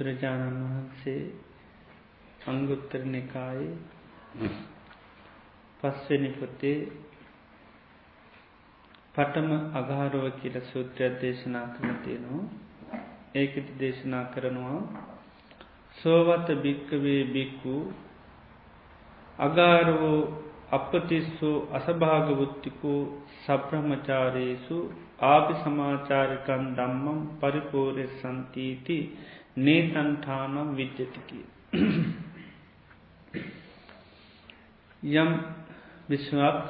බුදුරජාණන් වහන්සේ අංගුත්තර නිකායි පස්වෙනි පොතේ පටම අගාරෝව කියල සූත්‍රයක් දේශනා කරන තියෙනවා. ඒකට දේශනා කරනවා සෝවත භික්කවේ බික්කු අගාරවෝ අපතිස්සු අසභාගවෘත්තිකු සබ්‍රහ්මචාරයේසු ආපි සමාචාරිකන් දම්මම් පරිපෝරෙ සන්තීති නේතන්ඨානම් විද්්‍යතිකි. යම් විශ්වක්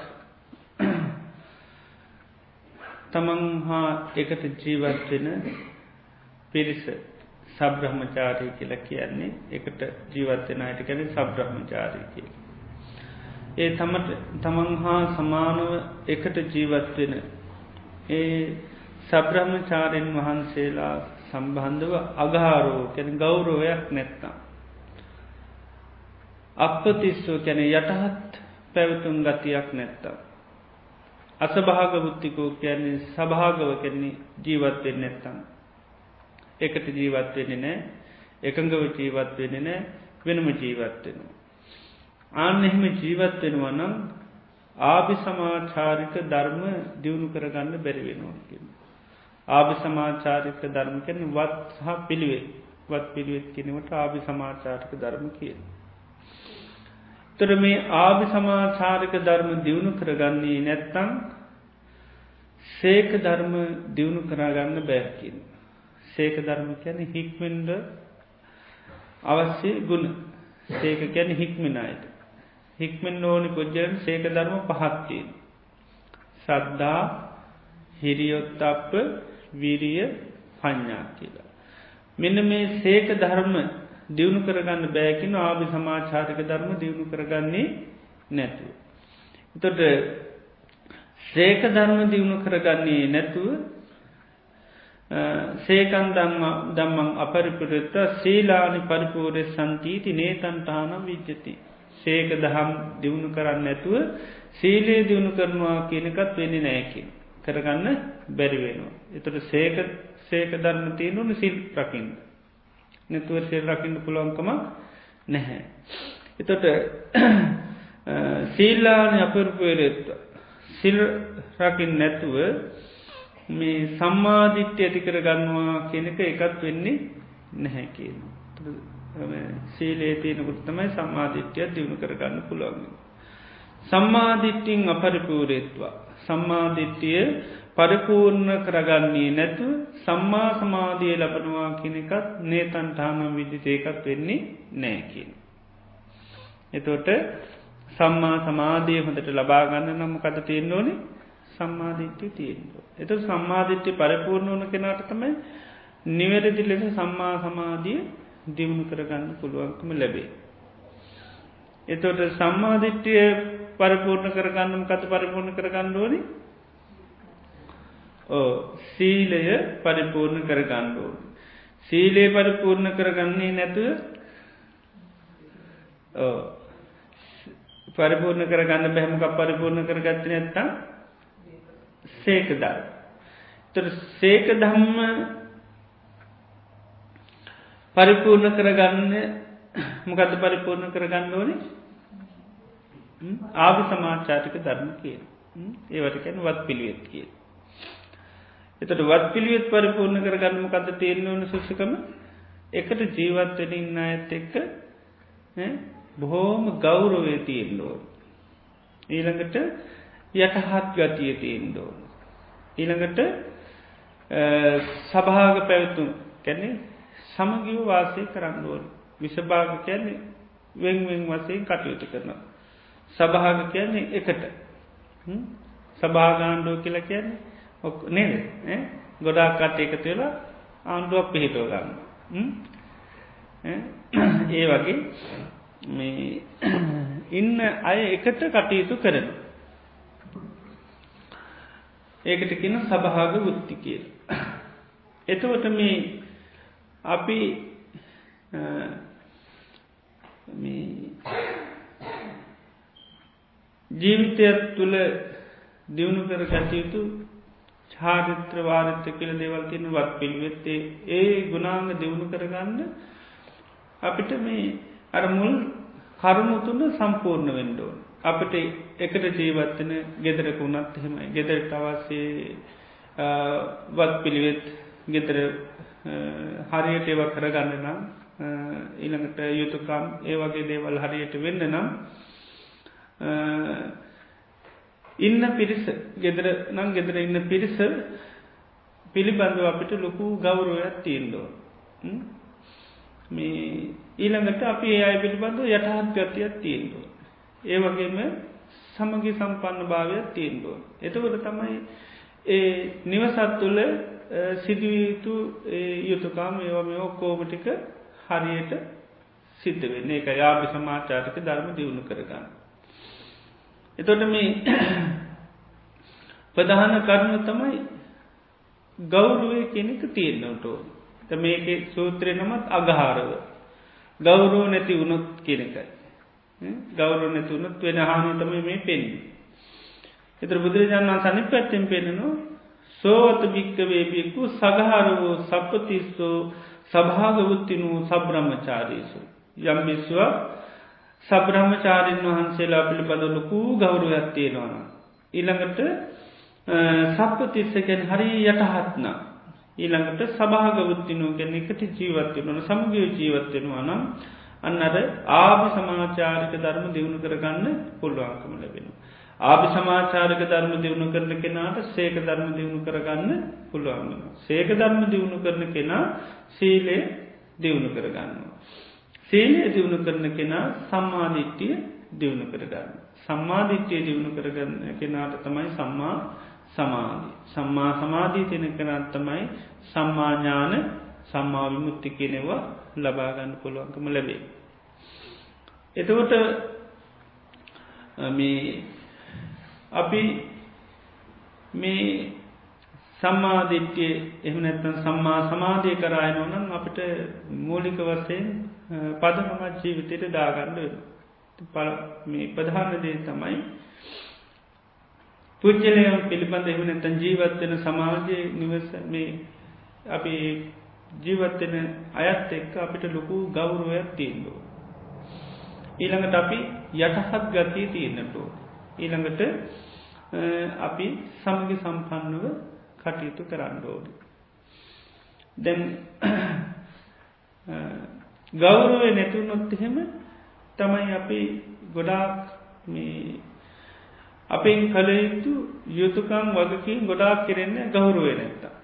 තමන් හා එකට ජීවත්වෙන පිරිස සබ්‍රහ්මචාරය කියලා කියන්නේ එකට ජීවත්වෙන අයට කැන සබ්‍රහ්මචාරය කිය. ඒ තමට තමන් හා සමානව එකට ජීවත්වෙන ඒ සබ්‍රහ්මචාරයෙන් වහන්සේලා සම්බන්ධව අගාරෝ කැන ගෞරෝයක් නැත්තා. අපපතිස්සෝ කැන යටහත් පැවතුම් ගතියක් නැත්තා. අසභාග බුද්ධිකෝ කියන්නේ සභාගව කෙන්නේ ජීවත්වෙන් නැත්තම්. එකට ජීවත්වෙන්නේ නෑ එකඟව ජීවත්වෙන්නේ නෑ වෙනම ජීවත්වෙනවා. ආන්න එහෙම ජීවත්වෙනවා නම් ආභි සමාචාරික ධර්ම දියුණු කරගන්න බැරිවෙනවා කියන්න. ආභි සමාචාරික ධර්ම කැන වත් සහ පිළිවෙත් වත් පිළිවෙත් කිනවට ආභි සමාචාරික ධර්ම කියන. තොර මේ ආභි සමාචාරික ධර්ම දියුණු කරගන්නේ නැත්තං සේක ධර්ම දියුණු කරාගන්න බෑකින්. සේක ධර්ම කැන හික්මෙන්ඩ අවශ්‍ය ගුණ සේක කැන හික්මිනයිට. හික්මෙන් ඕනි පුද්ජරන් සේක ධර්ම පහත්තියෙන්. සද්දා හිරියොත් අප විරිය පඥ්ඥා කියලා. මෙන්න මේ සේක ධර්ම දියුණු කරගන්න බෑකින ආභි සමාචාරික ධර්ම දියුණු කරගන්නේ නැතුව. එතොට සේක ධර්ම දියුණු කරගන්නේ නැතුව සේකන් දම්මං අපරිපුරත්ත සීලානි පරිපූරය සන්තීති නේතන්ටාන විජ්ජති. සේක දහම් දියුණු කරන්න නැතුව සීලේ දියුණු කරනවා කියනකත් වෙන්නේ නෑකින්. කරගන්න බැරිවෙනවා. එතට සේක සේක ධර්ම තියෙනුන සිල් රකින්න. නැතුව සෙල් රකින්න පුළුවන්කම නැහැ. එතොට සීල්ලාන අපරපුවරත්ව සිල් රකිින් නැතුව මේ සම්මාධිත්‍ය ඇති කර ගන්නවා කියනක එකත් වෙන්නේ නැහැ කියන. සීලේ තියෙනකුට තමයි සම්මාධිත්‍යය දියුණු කරගන්න පුළුවන්. සම්මාධිට්ටිං අපරිපූරේත්වා සම්මාධිට්ටිය පරිපූර්ණ කරගන්නේ නැතු සම්මා සමාධිය ලබනවා කෙනෙකත් නේතන්ටානම් විදිතේකත් වෙන්නේ නෑකින්. එතොට සම්මා සමාධිය හොඳට ලබාගන්න නම් කත තියෙන්න්න ඕනේ සම්මාධිට්ටි තියෙන්ෝ. එත සම්මාධිට්ටි පරිපූර්ණ වන කෙනාට තමයි නිවැරදි ලෙස සම්මා සමාධිය දියුණු කරගන්න පුළුවන්කම ලැබේ. එතොට සම්මාධිට්ටිය පරිපූර්ණ කරගන්නම් කත පරිපූර්ණ කරගන්න ඕනේ? ඕ සීලය පරිපූර්ණ කරගන්න ඕන. සීලේ පරිපූර්ණ කරගන්නේ නැතුව පරිපූර්ණ කරගන්න බැහමක් පරිපූර්ණ කරගත්ත නැත්තම්? සේකදා. තොර සේක දම්ම පරිපූර්ණ කරගන්න මොකද පරිපූර්ණ කරගන්න ඕනේ? ආවි සමාචාටික ධර්ම කිය ඒවට කැන වත් පිළිවෙත් කිය. එතට වත් පිළිවෙත් පරිපූර්ණ කරගන්නම කද තියෙන්න්න ඕන සුසකම එකට ජීවත්වෙන ඉන්න ඇත් එක්ක බොහෝම ගෞරවේ තියෙන්ඩෝ. ඊළඟට යටහත් ගතිය තියෙන්ඩෝ. ඊළඟට සභාග පැවතුම් කැනෙ සමගිව වාසය කරන්නඩුවන් විසභාග කැන්නේ වෙන්වෙන් වසයෙන් කටයුතු කරනවා. සභාග කියන්නේ එකට සභාගාණ්ඩුව කියලා කියන්නේ ඔක් නේද ගොඩා කට එක තුලා ආණ්ඩුවක් පිහිටෝ ගන්න. ඒ වගේ මේ ඉන්න අය එකට කටයුතු කරන. ඒකට කියන සභාග වෘත්ති කියල. එතවට මේ අපි ජීවිතයක් තුළ දියුණු කර ගැටයුතු චාරිත්‍ර වාරිත්‍ර කියල දෙවල් තියෙන වත් පිළිවෙත්තේ ඒ ගුණාංග දියුණු කරගන්න අපිට මේ අර මුල් කරුණුතුන්න සම්පූර්ණ වෙන්ඩෝන්. අපට එකට ජීවත්තන ගෙදරක වුණත් එහෙමයි ගෙදරට අවස්සේ වත් පිළිවෙත් ගෙදර හරියට ඒව කරගන්න නම් ඊළඟට යුතුකම් ඒ වගේ දේවල් හරියට වෙන්න නම් ඉන්න පිරිස ගෙදර නම් ගෙදර ඉන්න පිරිස පිළිබඳව අපිට ලොකු ගෞරුවයක් තිීන්දෝ මේ ඊළඟට අපි ඒ අය පිළිබඳව යටහත් ගතියක් තියෙන්දුව ඒ වගේම සමගි සම්පන්න භාවයක් තියෙන්දුව එතකොට තමයි ඒ නිවසත් තුළ සිදුවයුතු යුතුකාම ඒවම ඔක්කෝමටික හරියට සිද්ධ වෙන්න. එක යාභි සමාචාරක ධර්ම දියුණු කරගන්න. එතොට මේ ප්‍රධාන කරුණු තමයි ගෞරුවය කෙනෙක තියෙන්නටෝ මේක සූත්‍රය නමත් අගහාරව. ගෞරෝ නැති වුණොත් කෙනෙකයි ගෞරෝ නැති වුණොත් වෙන හානුතම මේ පෙන්න්නේ එතර බුදුරජාණන් සනි පැත්තෙන් පෙනෙනවා සෝවත භික්කවේබියකු සගහාරවෝ සප්පතිස්සෝ සභාගවෘත්තිනූ සබ්‍රහ්මචාරීසු. යම් බිස්වා සබ්‍රහ්මචාරීන් වහන්සේලා පිළිබඳලකූ ගෞරුවයක් තියෙනවන. ඊළඟට සප්පතිස්සකැන් හරි යටහත්න. ඊළඟට සභාගවෘත්තිනූ ගැන එකට ජීවත්වයනවන සමගිය ජීවත්වෙනවා නම් අන්න අර ආභි සමාචාරික ධර්ම දියුණු කරගන්න පුළුවන්කම ලැබෙනවා. ආභි සමාචාරක ධර්ම දියුණු කරන කෙනාට සේක ධර්ම දියුණු කරගන්න පුළුවන් සේක ධර්ම දියුණු කරන කෙනා සීලේ දියුණු කරගන්නවා. සීලය දියුණු කරන කෙනා සම්මාධිට්ටිය දියුණු කරගන්න. සම්මාධිට්්‍යය දියුණු කරගන්න කෙනාට තමයි සම්මා සමාධී. සම්මා සමාධී තියෙන කෙනත් තමයි සම්මාඥාන සම්මාවිමුත්ති කෙනෙවා ලබාගන්න පුළුවන්කම ලැබේ. එතකොට මේ අපි මේ සම්මාධිට්්‍යය එහනැත්තන් සම්මා සමාධය කරායනෝනම් අපිට මූලික වසයෙන් පදමමත් ජීවිතයට දාගන්න මේ ප්‍රධානදේ තමයි පුද්ජලයම් පිළිබඳ එහනැතන් ජීවත්වෙන සමාජය නිවස මේ අපි ජීවත්වෙන අයත් එක්ක අපිට ලොකු ගෞරුවයක් තියෙන්දෝ. ඊළඟට අපි යටහත් ගතිය තියෙන්න්නටෝ. ඊළඟට අපි සමගි සම්පන්නව කටයුතු කරන්න ඕඩි. දැන් ගෞරුවය නැතුනොත් එහෙම තමයි අපි ගොඩාක් මේ අපෙන් කළයුතු යුතුකම් වගකින් ගොඩාක් කෙරෙන්න ගෞරුවය නැත්තා.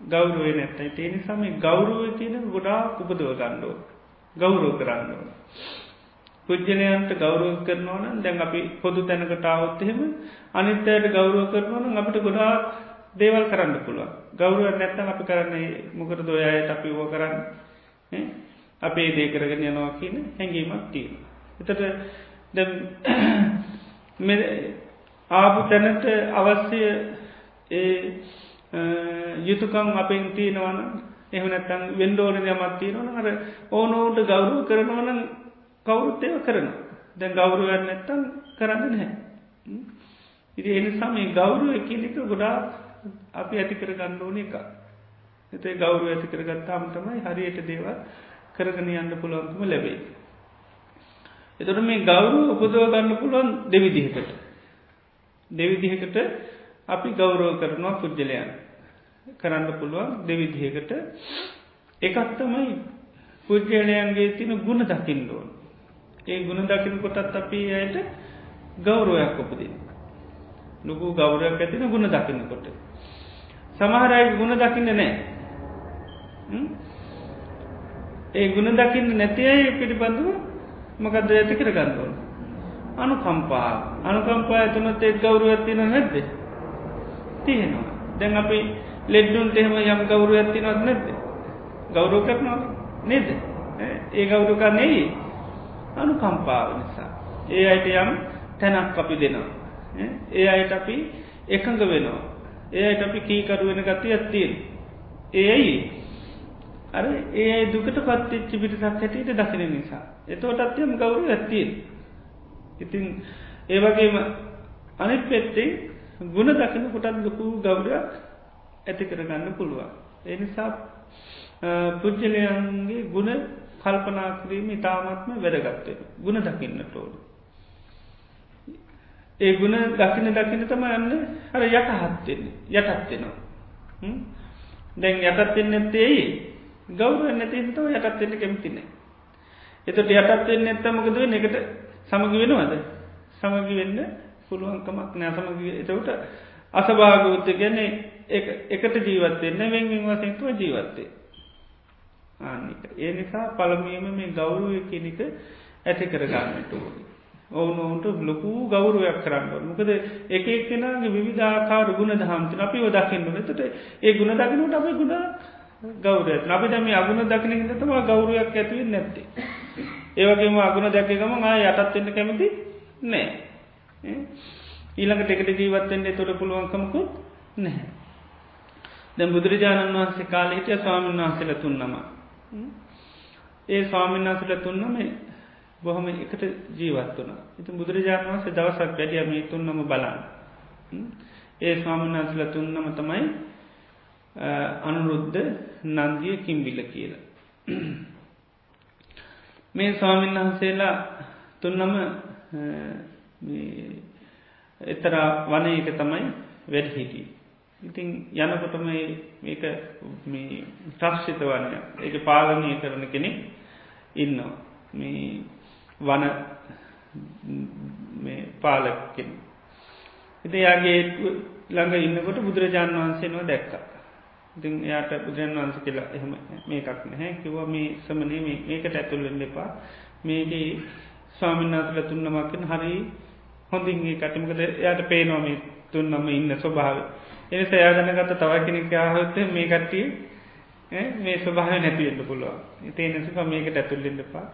ගෞරුවය නැත්තයි තියෙන සම ගෞරුවය තියෙන ගොඩාක් උපදව ගණ්ඩෝ ගෞරෝ කරන්නෝ. පුද්ජලයන්ට ගෞරුව කරනවන දැන් අපි පොදු තැනකටාවත්හෙම අනිත්තයට ගෞරුව කරනවන අපට ගොඩාක් දේවල් කරන්න පුළුව ගෞරුව නැත්තන් අපි කරන්නේ මොකර දොයයට අපි ඕ කරන්න? අපේ දේ කරගෙන යනවා කියන හැඟීමක් තියෙන. එතට ආපු තැනට අවශ්‍ය ඒ යුතුකම් අපෙන් තියෙනවන එහනත්තන් වෙන්ඩෝන යමත් තියෙනවන අර ඕනෝට ගෞරුව කරනවන කවුරුත් ඒව කරන දැන් ගෞරුවන්න නැත්තන් කරන්න නැහැ. ඉරි එනිසා මේ ගෞරුව කියලික ගොඩා අපි ඇති කර ගන්න ඕන එක එතේ ගෞරුව ඇති කරගත්තාම තමයි හරියට දේව කරගන යන්න පුළුවන්කම ලැබේ එතොට මේ ගෞරුව උපදව ගන්න පුළුවන් දෙවිදිහකට දෙවිදිහකට අපි ගෞරෝ කරනවා පුද්ජලයන් කරන්න පුළුවන් දෙවිදිහකට එකත් තමයි පුද්ජලයන්ගේ තින ගුණ දකිින්දෝන් ඒ ගුණ දකින කොටත් අපි අයට ගෞරුවයක් උපදී. ලොකු ගෞරයක් ඇතින ගුණ දකින්න කොට. සමහරයි ගුණ දකින්න නෑ. ඒ ගුණ දකින්න නැතියි පිළිබඳව මකද ඇති කර ගන්නවන. අනු කම්පා අනුකම්පා ඇතුනත් එක් ගෞරුව ඇතින නැද්ද. තියෙනවා. දැන් අපි ලෙඩ්ඩුන්ට එහෙම යම් ගෞරුව ඇතිනවත් නැද්ද. ගෞරෝ කරනවා නේද ඒ ගෞරුකා නෙයි අනු කම්පාව නිසා ඒ අයට යම් තැනක් අපි දෙනවා ඒ අයට අපි එකඟ වෙනවා ඒ අයට අපි කීකරුවෙන ගති ඇත්තියෙන් ඒයි අර ඒ දුකට පත්තිච්චි පිටිසක් හැටියට දකින නිසා. එතෝට අත්යම ගෞරු ඇත්තියෙන් ඉතින් ඒවගේම අනිත් පෙත්තේ ගුණ දකින කොටත් ලොකු ගෞරයක් ඇති කරගන්න පුළුවන්. එනිසා පුද්ජලයන්ගේ ගුණ කල්පනා කිරීම ඉතාමත්ම වැදගත්වය ගුණ දකින්නට ඕඩු ඒ ගුණ දකින දකින තම යන්න හර යටහත්වෙන්නේ යටත්වෙනවා දැන් යටත්වෙන්න ඇත්තේයි ගෞරුව නැතිතව යටත්වෙන්න කැමතිනේ එතට යටත්වෙන්න ඇත්තමකද වෙන එකට සමගි වෙනවද? සමගි වෙන්න පුළුවන්කමක් නෑ සමග එතවට අසභාගවෘත්ත ගැන්නේ එකට ජීවත්වෙන්න වෙන්ගෙන් වසෙන්තුව ජීවත්තේ ආනික ඒ නිසා පළමියම මේ ගෞරුව කෙනෙක ඇති කරගන්නට ඕනි. ඔවුනොවුන්ට ලොකු ගෞරුවයක් කරන්න මොකද එක එක්කෙනගේ විධාකාර ගුණ දහම්තින අපි දකින්න තට ඒ ගුණ දකිනට අපි ගුණ ගෞරය අපි දම අගුණ දකින හිතම ගෞරුවයක් ඇතිව නැත්තේ. ඒවගේම අගුණ දැකගම ආය යටත්වෙන්න කැමති නෑ. ඊළඟට එකට ජීවත්තෙන්න්නේ තොට පුළුවන්කමකුත් නැහැ. දැ බුදුරජාණන් වහන්සේ කාලහිටිය ස්වාමීන් වහන්සේල තුන්නම ඒ ස්වාමින්නාසල තුන්නම බොහොම එකට ජීවත් වන ඉති බුදුරජාණන් වන්සේ දවසක් වැඩිය මේ තුන්නම බලන්න. ඒ ස්වාමින්නාසල තුන්නම තමයි අනුරුද්ධ නන්දිය කිම්බිල කියලා. මේ ස්වාමීන් වහන්සේලා තුන්නම එතර වන එක තමයි වැඩ හිටිය. ඉතින් යනකොටම මේක ට්‍රක්ෂිත වනය ඒක පාලනය කරන කෙනෙක් ඉන්නවා. මේ වන පාලකෙන ඉති යාගේ ළඟ ඉන්නකොට බුදුරජාණන් වහන්සේනවා දැක්ක. ඉතින් එයාට බුදුරන් වහන්ස කියලා එහෙම මේකක් නැහැ. කිව මේ සමනේ මේකට ඇතුල්ලෙන් එපා. මේගේ ස්වාමින්නාසල තුන්නමක්කෙන් හරි හොඳින් ඒ කටමකද එයාට පේනවා මේ තුන්නම ඉන්න ස්වභාව එනි සයාදනගත තව කෙනෙක් ආහොත්ත මේ කට්ටිය මේ ස්වභාව නැතිවෙන්න පුළුවන්. ඉතිේ නැසික මේකට ඇතුල්ලෙන්ඩපා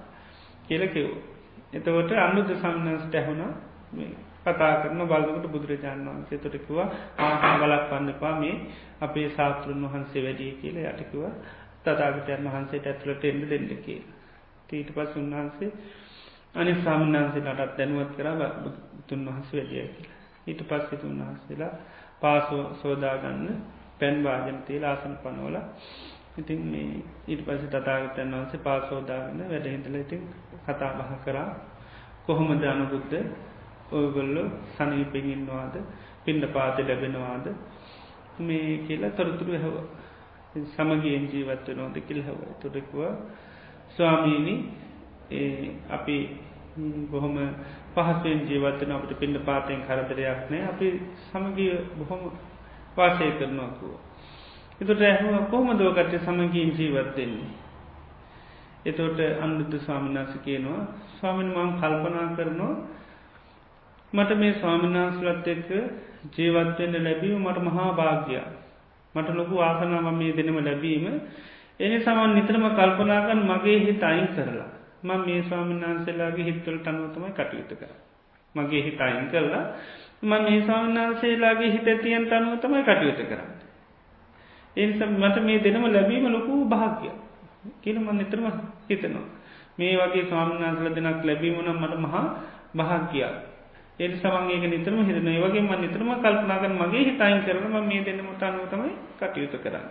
කියල කිව් එතකොට අනුද සම්න්නස්ට ඇහුණ කතා කරන බලකට බුදුරජාණන් වහන්සේ තොටකිව ආහා බලක් පන්නපා මේ අපේ සාත්‍රන් වහන්සේ වැඩිය කියල යටකිව තතාගටයන් වහන්සේට ඇතුළට එන්න දෙන්න කිය ඊට පස් උන්වහන්සේ අනි සාමන්හන්සේලටත් දැනුවත් කර තුන් වහන්සේ වැඩිය කියලා. ඊට පස්සේ තුන්වහන්සේලා පාසෝ සෝදාගන්න පැන් වාජනතේ ලාසන පනෝල ඉතින් මේ ඊට පස තතාගතයන් වන්සේ පාසෝදාගන්න වැඩහිදල ඉතින් කතා බහ කරා. කොහොම දානබුද්ධ ඔයගොල්ලො සනීපෙන්ඉන්නවාද පින්ඩ පාති ලැබෙනවාද? මේ කියලා තොරතුරු හැව සමගියෙන් ජීවත්ව නොද කිල් හැව තුරෙකුව ස්වාමීණි අපි බොහොම පහසුවෙන් ජීවත්තන අපට පිඩ පාතයෙන් කරදරයක් නෑ. අපි සමගිය බොහොම වාසය කරනවාකුව. එතොට ඇහුව කොහොම දෝකට සමගීන් ජීවත්වෙන්නේ. එතෝට අන්දුද්ධ ස්වාමිනාස කියනවා ස්වාමින් මං කල්පනා කරනවා මට මේ ස්වාමිනාස්ලත් එක්ක ජීවත්වෙන්න ලැබීම මට මහා භාග්‍යයා මට ලොකු ආසනාව මේ දෙනම ලැබීම එනි සමන් නිතරම කල්පනාගන් මගේ හිත අයින් කරලා ම මේ ස්වාමීන් වහන්සේලාගේ හිත්වලට අනුවතමයි කටයුතු කර. මගේ හිත අයින් කරලා ම මේ ස්වාමීන් වහන්සේලාගේ හිත තියන් අනුව තමයි කටයුතු කරන්න. එනිස මට මේ දෙනම ලැබීම ලොකු භාග්‍ය කියන මන් නිතරම හිතනවා. මේ වගේ ස්වාමීනාසල දෙනක් ලැබීමනම් මට මහා භාග්‍යයක්. ඒ සමන්ගේ නිතරම හිතන වගේ මන් නිතරම කල්පනාගන් මගේ හිතයින් කරනම මේ දෙන්නමට අනුව තමයි කටයුතු කරන්න.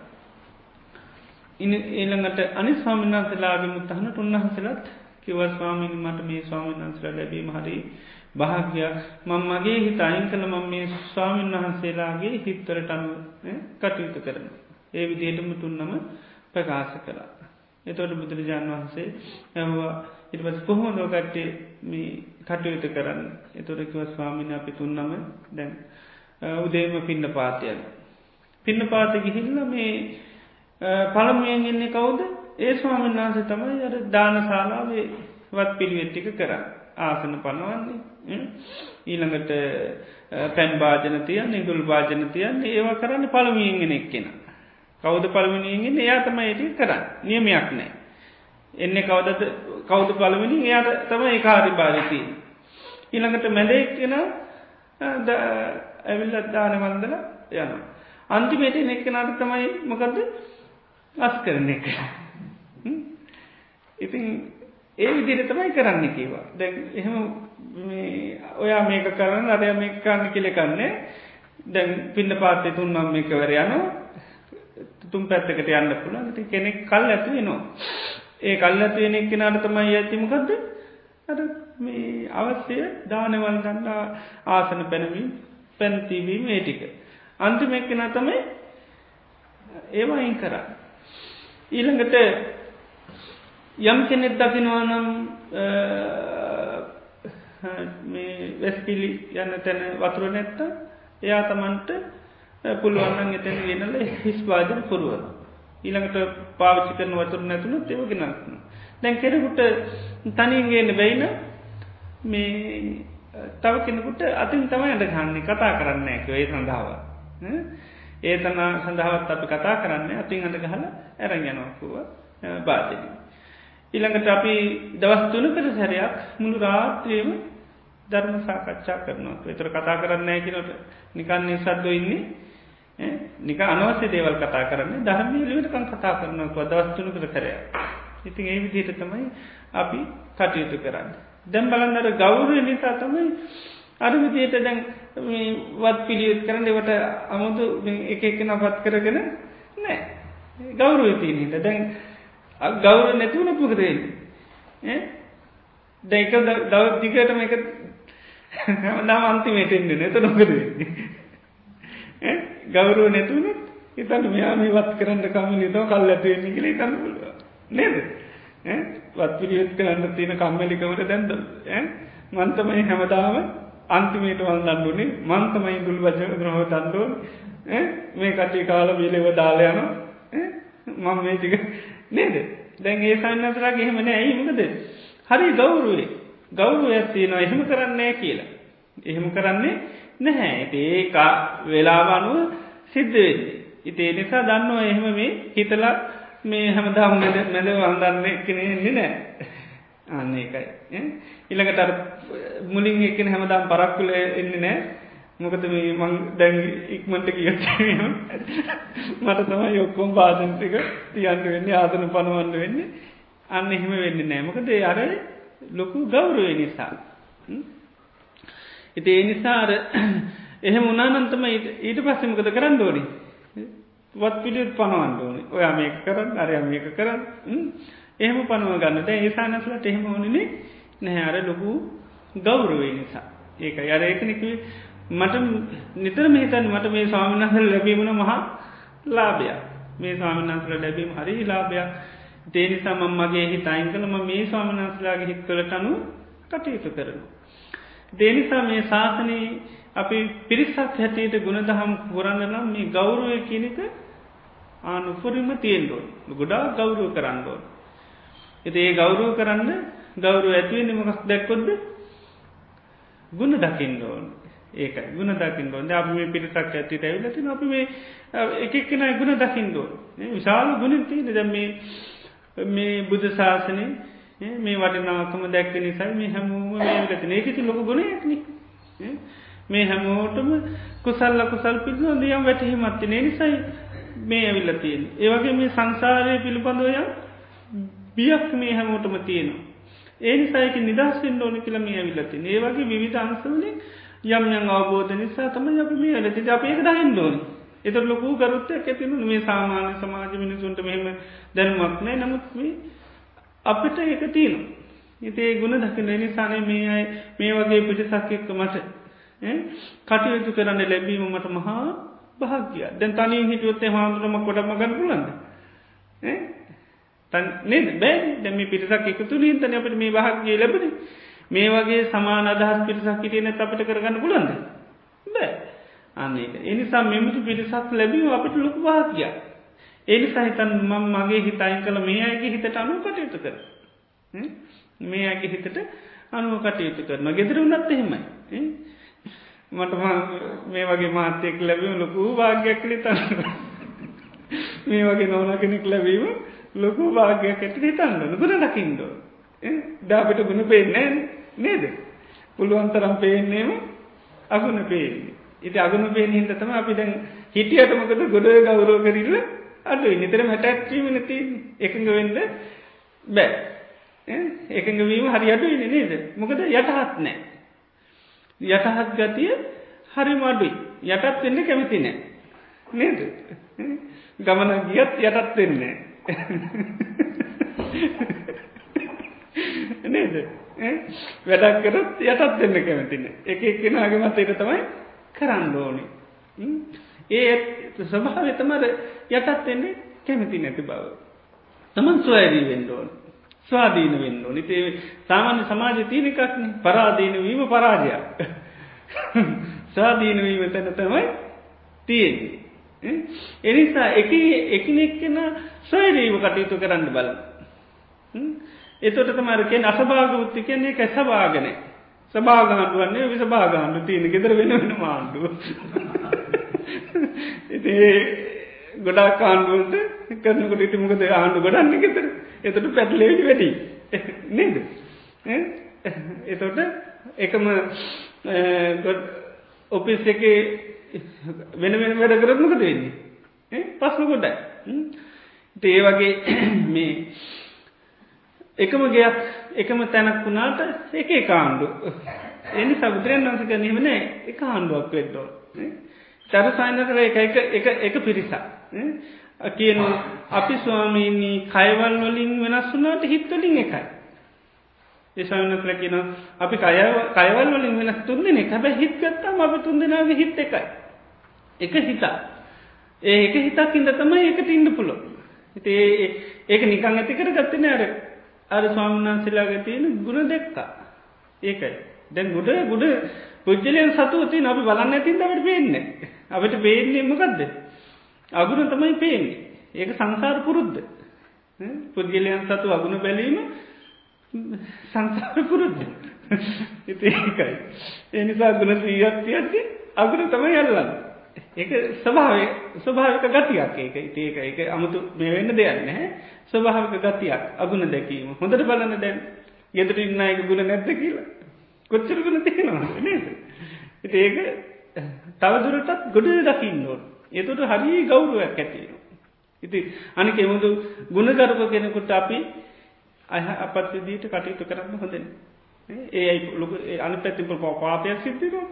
ඊළඟට අනි ස්වාමිනාන්සලාගේ මුත්තහනට උන්වහසලත් කිව ස්වාමීන් මට මේ ස්වාමීන් වහන්සල ලැබීම හරි භාග්‍යයක් මං මගේ හිත අයින් කළ මං මේ ස්වාමීන් වහන්සේලාගේ හිත්වරට අනු කටයුතු කරන. ඒ විදිහටම තුන්නම ප්‍රකාශ කලා. එතොට බුදුරජාණන් වහන්සේ ඇවා ඉටපස් කොහොම දෝකට්ටේ මේ කටයුතු කරන්න. එතොරකිව ස්වාමින අපි තුන්නම දැන් උදේම පින්න පාතියන. පින්න පාත ගිහිල්ල මේ පළමුුවෙන් එන්නේ කවුද? ඒ ස්වාමීන් වහන්සේ තමයි අර දාන ශාලාවේ වත් පිළිවෙට්ටික කර ආසන පනවන්නේ ඊළඟට පැන් භාජන තියන් නිදුල් භාජන තියන් ඒවා කරන්න පළමියෙන්ගෙන එක්කෙන. කෞද පළමිනියෙන් එයා තමයි ඒටි කරන්න. නියමයක් නෑ එන්න කවදද? කෞුද පළමිනි එයාට තම ඒ කාරි භාරිතී. ඊළඟට මැදෙක්ෙන ඇවිල්ල දාන වන්දල යන. අන්තිමේට නෙක්කනට තමයි මොකද අස් කරන එක. ඉතින් ඒ විදිර තමයි කරන්න කිවා. දැන් එහෙම ඔයා මේක කරන්න අරය මේ කරන්න කෙලෙකන්නේ දැන් පින්න පාත්තය තුන්නම් මේකවර යන තුම් පැත්තකට යන්න පුළන් ති කෙනෙක් කල් ඇතු වෙනවා. ඒ කල් ඇතු වෙන එක්කෙනට තමයි ඇතිමකක්ද අ මේ අවශ්‍යය දානවල් ගන්න ආසන පැනවීම පැන්තිවීම ඒ ටික. අන්තිම එක්කෙන තමයි ඒවා අයින් කරා. ඊළඟට යම් කෙනෙත් දකිනවානම් මේ වෙස්පිලි යන්න තැන වතුර නැත්ත එයා තමන්ට පුළුවන්න එතැන වෙනල හිස් වාජන පුරුවන. ඊළඟට පාවිච්චි කරන වතුර නැතුළු තෙවගෙනක්න. දැන් කෙරකුට තනින්ගේන බැයින මේ තව කෙනෙකුට අතින් තමයි අට ගන්නේ කතා කරන්න ඇක ඒ සඳහාව. ඒ තනා සඳහාවත් අපි කතා කරන්න අතින් අට ගහල ඇරං යනොක්කුව බාධන. ඉළඟට අපි දවස්තුන කර සැරයක් මුළු රාත්‍රයම ධර්ම සාකච්ඡා කරනවා එතර කතා කරන්න ඇකිනට නිකන් නිසද්ද ඉන්නේ නික අනවස්‍ය දේවල් කතා කරන්න ධර්මය ලිවටකන් කතා කරනවා දවස්තුන කර කරය ඉතින් ඒ විදියට තමයි අපි කටයුතු කරන්න. දැම් බලන්නට ගෞරය නිසා තමයි අර විදියට දැන් වත් පිළියුත් කරන්න එවට අමුතු එක එකන පත් කරගෙන නෑ. ගෞරුව තියනට දැන් ගෞර නැතුවන පුකදේ දැක දව දිගටම එක දම අන්තිමේටෙන්න්න නැත නොකද ගෞරුව නැතුවනත් ඉතන් මෙයා මේ වත් කරන්න කම නිතෝ කල් ඇතිවෙන්නේ කියල ඉතන්න පුළුව නේද? වත් පිළියුත් කරන්න තියෙන කම්මලිකවට දැන්ද? මන්තමයි හැමදාම අන්තිමේට වල් දන්නුනේ මන්තමයි දුල් වජ ග්‍රහ දන්දුව මේ කටේ කාල බිලෙව දාලයන මං මේ ටික නේද? දැන් ඒ සන්නතරක් එහෙමන ඇයිමකද හරි ගෞරුවේ ගෞරුව ඇත්තිනවා එහෙම කරන්නේ කියලා. එහෙම කරන්නේ නැහැ. ඒකා වෙලාවනුව සිද්ධ වෙන්නේ. ඉතේ නිසා දන්නවා එහෙම මේ හිතලා මේ හැමදාම් මැද මැද වන්දන්න කෙනෙන්නේ නෑ අන්න එකයි ඉළඟට මුලින් එකන හැමදාම් පරක්කුල එන්න නෑ මොකද මේ මං දැන් ඉක්මට කියත් මට තම යොක්කොම් බාධන්තික තියන්ට වෙන්නේ ආතන පනුවන්න වෙන්නේ. අන්න එහෙම වෙන්න නෑමකද අර ලොකු ගෞරුව නිසා. ඉති ඒ නිසාර එහෙම උනානන්තම ඊට පස්සෙමකද කරන්න ඕනි? වත් පිළිත් පනවන්න ඕනි. ඔයා මේක කරන්න අරය මේක කරන්න. එහෙම පනුව ගන්නට ඒසානසලට එහෙම ඕනිනේ නැහැ අර ලොකු ගෞරුවේ නිසා. ඒක අර ඒකනෙකවේ මට නිතර මෙහිතන් මට මේ ස්වාමිනහල් ලැබීමන මහා ලාභයක්. මේ ස්වාමිනන්සල ලැබීම හරි ලාභයක්. දේනිසා මම මගේ හිත අයින් කළම මේ ස්වාමිනන්සලාගේ හිත්වලට අනු කටයුතු කරනු. දේනිසා මේ ශාසනී අපි පිරිසක් හැටියට ගුණදහම් පුරන්න නම් මේ ගෞරුවය කියනක ආනුපුරිම තියෙන්ඩෝන් ගොඩා ගෞරුව කරන්නඩෝන්. එති ඒ ගෞරුව කරන්න ගෞරුව ඇතිවෙන නිමකස් දැක්කොද්ද ගුණ දකිින්ඩෝන් ඒක ගුණ දකිින්ඩෝන් අප මේ පිරිසක් ඇති ඇවිලති අපි මේ එකක්ෙන ගුණ දකිින්ඩෝ විශාල ගුණති දැ මේ මේ බුද්ධ ශාසනය මේ වටනාකම දැක්ක නිසයි මේ හැමෝම මේලතින ඒකති ලොක ගුණයක්න. මේ හැමෝටම කුසල්ල කුසල් පිළිබඳ දියම් වැටහිමත්තිනේ නිසයි මේ ඇවිල්ලතියෙන් ඒවගේ මේ සංසාරය පිළිබඳවය බියක් මේ හැමෝටම තියෙනවා. ඒ නිසායක නිදස්සෙන් ඕන කියල මේ ඇවිල්ලති ඒවගේ විධ අන්සවලින් යම් යම් අවබෝධ නිසා තම අප මේ ඇලති අප ඒක දහින් ඕන. එත ලොකු කරුත්තයක් ඇතිනු මේ සාමාන්‍ය සමාජ මිනිසුන්ට මෙහෙම දැනුමක් නෑ නමුත් මේ අපිට ඒක තියන ඉතේ ගුණ දකින නිසානේ මේ අයි මේ වගේ පිටිසක්ෙක්ක මට කටයුතු කරන්න ලැබීම මට මහා භාග්‍ය දැන් තනින් හිටියොත්තේ හාමුදුරම කොටම ගන්න පුලන්ද නේද? බෑ දැම පිරිසක් එකතු ලින්තන අපට මේ භාග්ගේ ලැබෙන මේ වගේ සමාන අදහස් පිරිසක් හිටියන අපට කරගන්න පුලන්ද බෑ. අන්නේක එනිසා මෙමට පිරිසක් ලැබීම අපට ලොක භාග්‍ය එනි සහිතන් මං මගේ හිතයින් කළ මේ අයගේ හිතට අනු කටයුතු කර. මේ අගේ හිතට අනුව කටයුතු කරන ගෙදර වන්නත් එහෙමයි. මට මේ වගේ මාතයෙක් ලැබීම ලොකූ භාග්‍යයක් කලි තන්න මේ වගේ නොවන කෙනෙක් ලැබීම ලොකු භාගයක් ඇට හිතන්න. ගුණ දකිින්ඩෝ දාපිට ගුණ පේන්නේ නේද? පුළුවන්තරම් පේන්නේම අගුණ පේන්නේ. ඉති අගුණ පේන හිට තම අපි දැන් හිටියටමකද ගොඩ ගෞරෝ කරීල අඩු නිතර මැටැක්වීමන ති එකඟ වෙන්ඩ බෑ. එකඟ වීම හරි අඩුයි නේද? මොකද යටහත් නෑ. යටහත් ගතිය හරි මඩුයි යටත් වෙන්න කැමති නෑ. නේද? ගමන ගියත් යටත් වෙන්නේ නේද? වැඩක් කරත් යටත් දෙන්න කැමතින එක එක්කෙනගේ මතයට තමයි කරන්න ඕනි. ඒ ස්වභාව තමර යටත් වෙන්නේ කැමති නැති බව. තමන් ස්වයදී වෙන්ඩෝන් ස්වාධීන වෙන්න නිතේ සාමාන්‍ය සමාජ තියනකක්න පරාධීන වීම පරාජයක්. ස්වාධීන වීම තැන තමයි තියෙන්නේ. එනිසා එක එකනෙක්කෙන සොයරීම කටයුතු කරන්න බල එතොට තමරකෙන් අසභාග උත්ති කියන්නේ එක සභාගන සභාගහන්ඩු වන්නේ විසභාගහන්ඩු තියෙන ගෙදර වෙන වෙන මාණ්ඩුව. ඉතිේ ගොඩා කාණ්ඩුවන්ට කරනකොට ඉති මොකද ආණ්ඩු ගොඩන්න ගෙතර එතට පැටලේටි වැඩි. නේද? එතොට එකම ඔපිස් එක වෙන වෙන වැඩ කරත්මකද වෙන්නේ? පස්සු කොටයි ඒ වගේ මේ එකම ගයක් එකම තැනක් වුණාට එක කාණ්ඩු එනි සබුදුරයන් වන්සක නිමන එක ආණ්ඩුවක් වෙද්දෝ තර සයින කර එක එක එක පිරිසා කියනු අපි ස්වාමීනී කයවල් වලින් වෙනස් වුනාට හිත්වලින් එකයි. ඒසානකල කියන අපි කයවල් වලින් වෙනස් තුන්දෙන හැබැ හිත්ගත්තාම අපි තුන්දෙනගේ හිත් එකයි. එක හිතා ඒ එක හිතක් ඉද තමයි එකට ඉන්න පුලො හිතේ ඒක නිකං ඇතිකර ගත්තන අර අර ස්වාමනාන්සිලාග තියෙන ගුණ දෙක්කා. ඒකයි දැන් ගුඩ ගුඩ පුද්ජලයන් සතුවති අපි බලන්න ඇතින් දවට පේන්නේ අපට පේන්නේ මොකක්ද අගුණ තමයි පේන්නේ. ඒක සංසාර පුරුද්ධ පුද්ගලයන් සතු අගුණ බැලීම සංසාර පුරුද්ධ ඉතිකයි එනිසා ගුණ සීයත්තියත්ති අගුණ තමයි යල්ලන්න ඒක ස්වභාවය ස්වභාවික ගතියක් ඒක. ඒක එක අමුතු මේ වෙන්න දෙයක් නැහැ. ස්වභාවික ගතියක් අගුණ දැකීම. හොඳට බලන්න දැන් ගෙදර ඉන්න එක ගුණ නැද්ද කියලා. කොච්චර ගුණ තියෙනවා නේද? ඉතින් ඒක තවදුරටත් ගොඩ දකින්න ඕන. එතකොට හරි ගෞරවයක් ඇති වෙනවා. ඉතින් අනික එමුදු ගුණගරුක කෙනෙකුට අපි අහ අපත් විදිහට කටයුතු කරන්න හොඳ ඒ ලොකු අනිත් පැත්තෙන් පාපයක් සිද්ධ වෙනවා.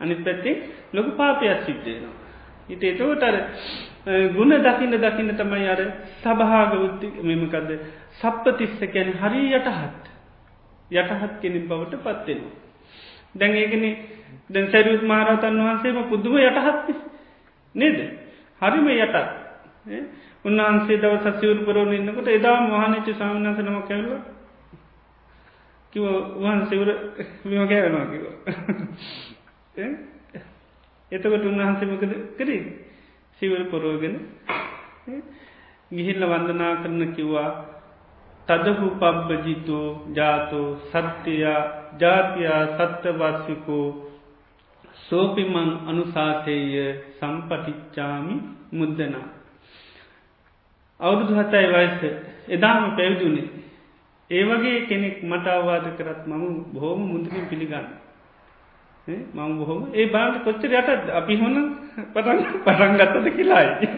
අනිත් පැත්තේ ලොකු පාපයක් සිද්ධයනවා. හිත එතෝටර ගුණ දකින්න දකින්න තමයි අර සභාග උත්ති මෙමකද සප්පතිස්ස කැන හරි යටහත් යටහත් කෙනෙක් බවට පත්වෙනවා. දැන් ඒකන දැන් සැරියුත් මහරතන් වහන්සේම පුද්දුම යටහත් නේද. හරිම යටත් උන්වහන්සේ දව සසිවර පරෝණ ඉන්නකොට එදා මහනච්ච සාමනසනම කැවල කිව වහන්සේවර විම කෑවෙනවා කිව. එතකොට උන්වහන්සමකද කරේ සිවර පොරෝගෙන ගිහිල්ල වන්දනා කරන කිව්වා තදහු පබ්බජිතෝ ජාතෝ සත්‍යයා ජාතියා සත්‍යවස්සිකෝ සෝපිමං අනුසාසේය සම්පටිච්චාමි මුද්දනා. අවුරුදු හතයි වයස එදාම පැවිදුනේ. ඒ වගේ කෙනෙක් මට අවවාද කරත් මම බොහෝම මුදකින් පිළිගන්න. මං බොහොම ඒ බාට කොච්චර යටත් අපි හොන පටන් පටන් ගත්තද කියලායි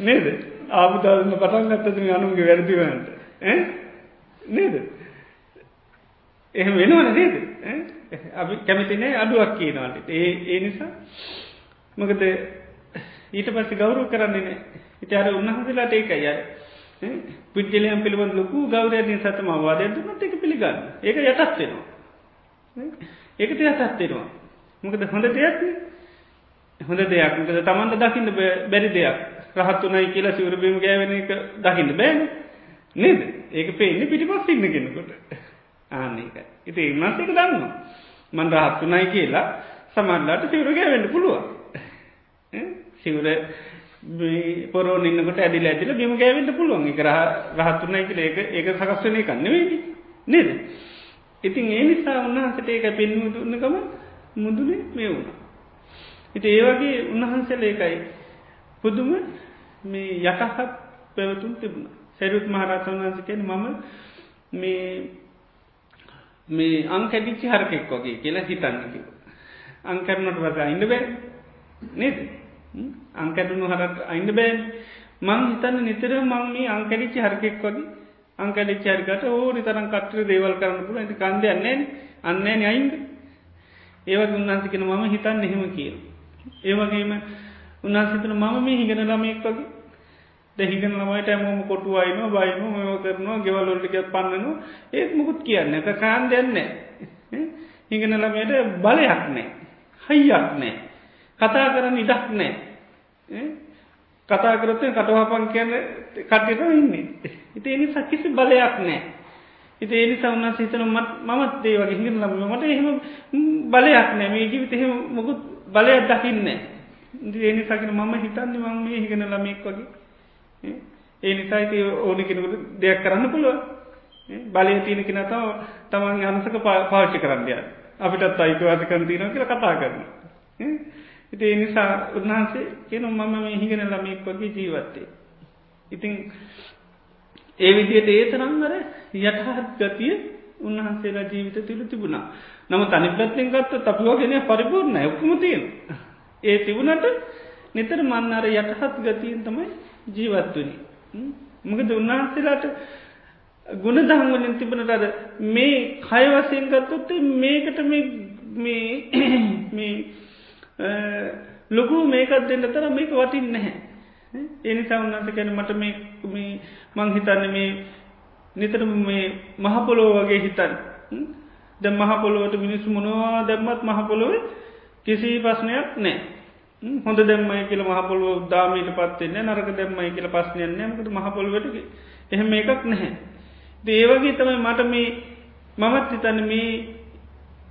නේද ආපුතාරන්න පටන් ගත්තද අනුන්ගේ වැරදිවන්නට නේද? එහෙම වෙනවන නේද? අපි කැමතිනේ අඩුවක් කියනවාට ඒ ඒ නිසා මකද ඊට පස්සේ ගෞරව කරන්නේ නෑ ඉතිහර උන්වහන්සේලාට ඒකයි. අර පුද්ගලයන් පිළිබඳ ලොකු ගෞරවයෙන් සතම අවවාදයක් දුන්නත් ඒක පිළිගන්න. ඒක යටත් වෙනවා. ඒකට යසත්වෙනවා මොකද හොඳ දෙයක්න හොඳ දෙයක්. මකද තමන්ට දකින්න බැරි දෙයක්. රහත්තුනයි කියලා සිවරබීම ගෑවෙන එක දකින්න බෑන. නේද? ඒක පේන්නේ පිටිපස් ඉන්න කෙනකොට. ආන්නේක ඉති ඉන්නසක දන්න මන් රහත්තුනයි කියලා සමන්ලාට සිවර ගෑවෙන්න පුළුවන්. සිවර පොරෝ ඉන්නකට ඇදිල ඇතිල බිම ගෑවෙන්ට පුළුවන්. එක රහත්තුනයි කියල ඒක ඒක සකස්වනය කන්නවෙේ නේද? ඉතින් ඒ නිසා උන්වහන්සට ඒක පෙන්වූ දුන්නකම මුදුනේ මේ වුණ. ඉති ඒවගේ උන්වහන්සල එකයි පුදුම මේ යටහත් පැවතුම් තිබුණ. සැරුත් මහරතන් වන්සකෙන් මම මේ මේ අංකැඩිච්චි හරකෙක් වගේ කියලා හිතන්නකිව අංකරනට වස අයින්න බෑ නේද? අංකැටුණු හරට අයින්න බෑන්. මං හිතන්න නිතර මං මේ අංකැඩිච්චි හරකෙක් වගේ අංකඩිච්ච හරිකට ඕනි තරම් කට්ටර දේවල් කරන්න පුළ ඇති කන්ද යන්නේ අන්නේ අයින්ද? ඒවත් උන්හන්සිකෙන මම හිතන්න එහෙම කියල. ඒවගේම උන්හන්සිතන මම මේ හිගෙන ළමයෙක් වගේ. දෙහිගෙන ළමයිට ඇමෝම කොටු අයින බයින මෙම කරනවා ගෙවල්ලොල්ටිකත් පන්නනවා. ඒත් මුකුත් කියන්න එක කාන් දෙන්නේ හිගෙන ළමයට බලයක් නෑ හයියක් නෑ කතා කරන්න ඉඩක් නෑ කතා කරතය කටවහපන් කියන්න කටයට ඉන්නේ. ඉති එනිසා කිසි බලයක් නෑ ඉති එනිසා උන්නා හිතන මත් මත් ඒ වගේ හිගෙන ලම මට එහෙම බලයක් නෑ මේ ජීවිත එහෙම මොකුත් බලයක් දකින්නේ එනිසාගෙන මම හිතන්න මම මේ හිගෙන ළමෙක් වගේ. ඒ නිසායිති ඕනි කෙනකුට දෙයක් කරන්න පුළුව බලය තියෙන කෙන තව තමන් අනසක පාච්චි කරන්නය අපිටත් අයිකවාසකර තියන කියල කතා කරන්න ඉති එනිසා උන්හන්සේ කියන මම මේ හිගෙන ළමෙක් වගේ ජීවත්තේ ඉතිං ඒ විදියට ඒ තරංගර යටහත් ගතිය උන්වහන්සේලා ජීවිත තුළ තිබුණා නම තනි ප්‍රත්තිෙන් ගත්ත අපිෝගෙන පරිපූර්ණ ඔක්කම තියෙන ඒ තිබුණට නිතර මන්නර යටහත් ගතියෙන් තමයි ජීවත්වනි මකද උන්වහන්සේලාට ගුණ දහංවලින් තිබනට අද මේ කය වසයෙන් ගත්තොත්තේ මේකට මේ ලොකු මේකත් දෙන්න තර මේක වටින් නැහැ. එනිසා උන්නස කැන මට මේ මංහිතන්න මේ නිතර මේ මහපොලෝ වගේ හිතන් ද මහපොලොවට මිනිස් මොනවා දැම්මත් මහපොලොව කිසි ප්‍රශ්නයක් නෑ හොඳ දැම්මයි කියල මහපොලුව දාමීට පත්වෙන්න නරක දැම්මයි කියල පස්්නයන්න මකට මහපොලුවට එහෙම එකක් නැහැ. දේවගේ තමයි මට මේ මමත් හිතන්න මේ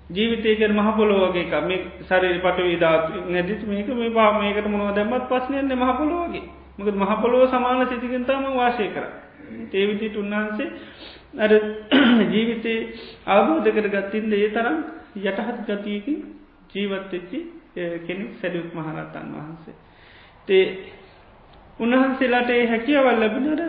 ජීවිතයකර මහපොලෝවගේ මේ සරරි පට විධාතු නැතිත් මේක මේ පා මේකට මොනව දැමත් පස්සනයන්නේ මහපොලෝවගේ මකද මහපොලෝ සමාන සිතිකන්තාම වාශය කර ඒවිදිට උන්වහන්සේ අර ජීවිතේ අවබෝධ කර ගත්තින්ද ඒ තරම් යටහත් ගතියකින් ජීවත්වෙච්චි කෙනෙක් සැරියුත් මහරත්තන් වහන්සේ. තේ උන්වහන්සේලාට ඒ හැකියවල් ලැබිනට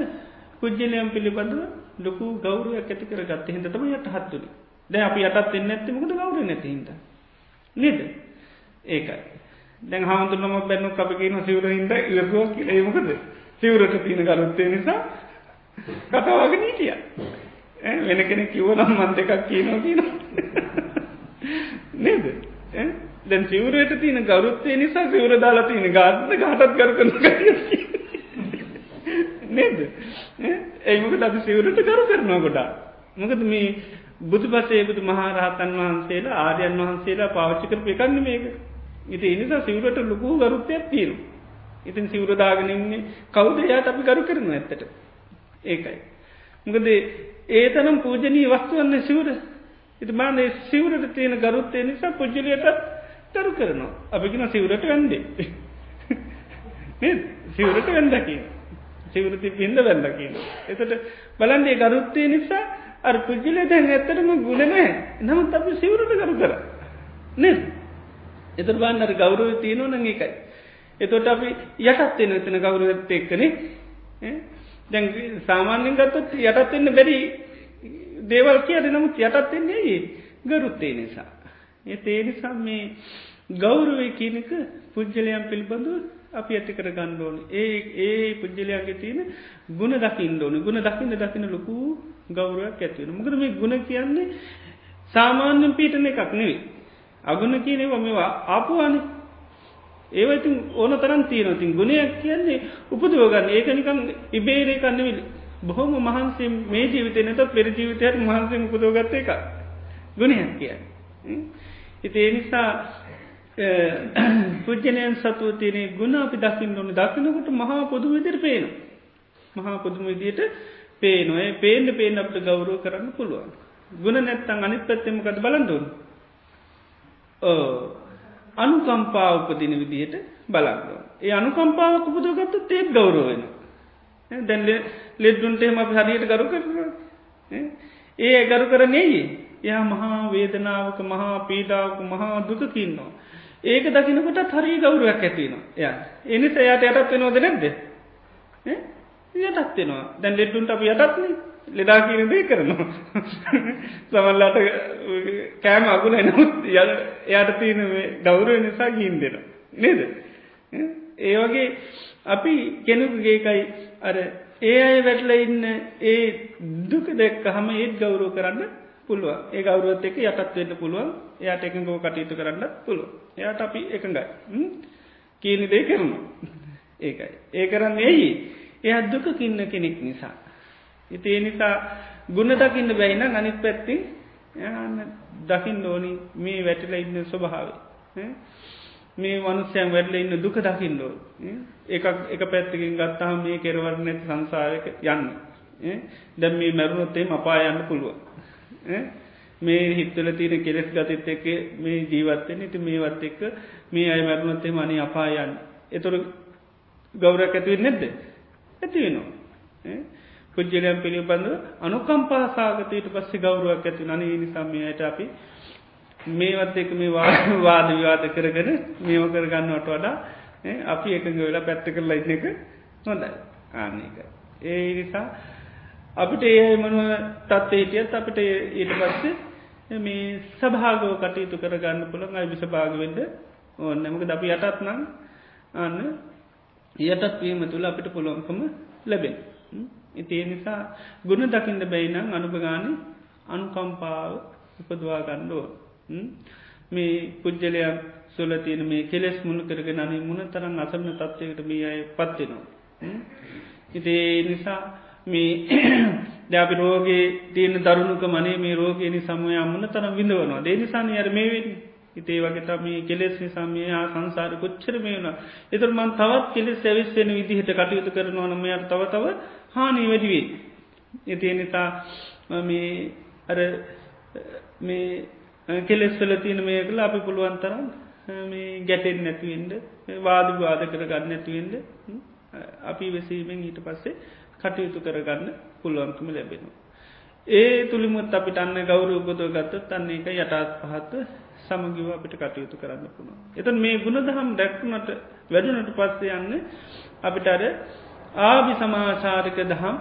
පුද්ජලයම් පිළිබඳව ලොකු ගෞරුවක් ඇති කර ගත්ත හිදතම යටහත්තුරි දැ අපි යටත් එන්න ඇතිමකට ගෞර නැතිහිද. නද? ඒකයි. දැන් හාමුදුරනම බැන්න කපකින සිවර හිද ඉලකුව කිලේමකද සිවරට තියන ගරුත්තය නිසා කතාවග නීටිය වෙන කෙනෙ කිවනම් මන් දෙකක් කියනෝ කියන නේද? දැන් සිවරයට තියන ගරුත්තය නිසා සිවර දාලා තියෙන ගාත්ත ගාටත් කර කරන නේද? ඒමකට අපි සිවරට කරු කරනවා ගොඩා මොකද මේ බුදු පසේ බුදු මහරහතන් වහන්සේලා ආර්යන් වහන්සේලා පාච්චිකර එකන්න මේක. ඉති එනිසා සිවරට ලොකු ගරුත්තයක් තියෙන ඉතින් සිවරදාගෙනන්නේ කවුද? යාට අපි ගරු කරන ඇත්තට. ඒකයි. මොකද ඒ තනම් පූජනී වස්තුවන්න සිවර. ඉති බාන්දේ සිවරට තියෙන ගරුත්තය නිසා පුද්ජලයටත් තරු කරනවා. අපිකින සිවරට වැන්දේ. සිවරට වැන්දකි සිවරති පින්ද වැන්දකි එතට බලන්දේ ගරුත්තය නිසා අර පුද්ජල දැන් ඇත්තටම ගුණනෑ නමුත් අපි සිවරට කරු. කර නෙ එතර බන්නර ගෞරව තියනෝ නං එකයි එතොට අපි යටත් එෙන එතන ගෞරවත්ත එක්කනේ. දැන් සාමාන්‍යෙන් ගත්තොත් යටත් එන්න බැරි දේවල් කියද? නමුත් යටත් එන්නේ ගරුත්තේ නිසා. ඒ නිසා මේ ගෞරවය කියනක පුද්ජලයන් පිළිබඳු අපි ඇති කර ගණ්ඩෝන ඒ ඒ පුද්ජලයාගේ තියෙන ගුණ දකිින් ඕන. ගුණ දකින්න දකින ලොකු ගෞරයක් ඇතිවෙන මොකද මේ ගුණ කියන්නේ සාමාන්‍යෙන් පීටන එකක් නෙවේ අගුණ කියනෙව මේවා ආපුවාන. ඒවයිතින් ඕන තරන් තියනතින් ගුණයක් කියන්නේ උපදෝගන්න ඒකනිකම් ඉබේරේ කන්නවිල් බොහොම මහන්සේ මේ ජීවිතය නත පෙර ජීවිතයට මහන්සේ උපදෝගත්ත එක ගුණයක් කිය ඉති එනිසා පුද්ජනයන් සතුව තියනේ ගුණ අපි දකිින් ඕන. දකිනකොට මහා පොදු විදිර පේන මහා පොදුම විදියට පේනොය පේන්ඩ පේන අපට ගෞරෝ කරන්න පුළුවන්. ගුණ නැත්තං අනිත් පැත්තෙමකද බලන්දුන් අනුකම්පා උපදින විදිහට බලන්න ඒ අනුකම්පාවක් උපදගත්ත තේත් ගෞරෝවෙන දැන් ලෙඩ්ඩුන්ටේම අප හරියට ගරු කර ඒ ගරු කරන්නේ යා මහා වේදනාවක මහා පීඩාවක මහා දුකකින්නවා ඒක දකිනකොට හරි ගෞරුවක් ඇතිවෙන ය එනිස එයට. යටත් වෙනෝද නැද්ද? යටත් වෙනවා. දැන් ලෙඩ්ඩුන්ට අප යටත්න ලෙඩා කියන දේ කරනවා. සමල්ලාට කෑම අගුල එනමුත් ය එයට තියෙන ගෞරුව නිසා ගීන් දෙෙන නේද? ඒ වගේ අපි කෙනෙකුගේකයි අර ඒ අය වැටල ඉන්න ඒ දුක දෙක්ක හම ඒත් ගෞරෝ කරන්න පුළුව ඒ ගෞරුවත් එක යටත් වෙන්න පුළුවන්. එයාට එකගෝ කටයුතු කරන්න පුළුව එයාට අපි එකඟයි. කියනි දේ කරනු ඒකයි. ඒ කරන්න ඒයි එය දුක කින්න කෙනෙක් නිසා. ඉති ඒ නිසා ගුණ දකින්න බැයින අනිත් පැත්ති යන්න දකිින් ඕනි. මේ වැටිල ඉන්න ස්වභාවේ මේ මනුස්්‍යයන් වැඩල ඉන්න දුක දකිින්ඩෝ එක එක පැත්තිකින් ගත්තාහම මේ කෙරවරණ ඇති සංසාරක යන්න. දැම් මේ මැරුණොත්තේ අපා යන්න පුළුව මේ හිත්තල තියෙන කෙලෙස් ගතිත් එක්ක මේ ජීවත්තෙන් ඉති මේවත් එක්ක මේ අය මැරුණොත්තේ මනි අපායන්න එතුර ගෞරක් ඇතිවෙන් නැද්ද? ඇතිවෙනවා පුද්ජලයම් පිළිබඳ අනුකම්පා සාගතයට පස්සේ ගෞරුවක් ඇති නනේ නිසාමයට අපි මේවත් එක මේ වාද විවාද කරගෙන මේව කරගන්නවට වඩා අපි එකඟ වෙලා පැත්ත කරලා ඉන්න එක හොඳයි. ආන්නක ඒ නිසා අපිට ඒ මනුව තත්ව හිටියත් අපිට ඊට පස්සේ මේ සභාගෝ කටයුතු කරගන්න පුළන් අයි විසභාගවෙන්ඩ ඕන්නමක ද අපි යටත් නම් අන්න යටත් වීම තුළ අපිට පුළුවන්කම ලැබෙන. ඉතිේ නිසා ගුණ දකිින්ට බැයිනම් අනුභගාන අනුකම්පාව උපදවා ගණ්ඩුව මේ පුද්ජලයක් සොල තියෙන මේ කෙලෙස් මුණ කරගෙන අනි මුණ තරන් අසරන තත්වයකට මේ අය පත්වෙනවා ඉතිේ නිසා මේ දැපි රෝගේ තියන දරුණුක මනේ මේ රෝගයනි සමය අම්මන තරම් විඳවනවා දේනිසාන අර මේවෙන් ඉතේ වගේ තම කෙලෙස් නිසාමය හා සංසාර කොච්චර මේ වුණ. එතුරමන් තවත් කෙලෙස් සැවිස්සෙන විදිහට කටයුතු කරනවා නමයට තව තව හානී වැඩිවේ එතිය නිසා මේ අර මේ කෙලෙස්වල තියෙන මේ කලා අපි පුළුවන් තරම් මේ ගැටෙන් නැතිවෙන්ට වාද වාද කර ගන්න නැතිවෙන්ට අපි වෙසීමෙන් ඊට පස්සේ කටයුතු කරගන්න පුළුවන්කම ලැබෙනවා. ඒ තුළිමුත් අපිට අන්න ගෞර උපදව ගත්තත් අන්නේ එක යටත් පහත්ත සමගිව අපිට කටයුතු කරන්න පුළුව. එතන් මේ ගුණ දහම් දැක්වුණට වැඩනට පස්සේ යන්න අපිට අර ආබි සමාචාරික දහම්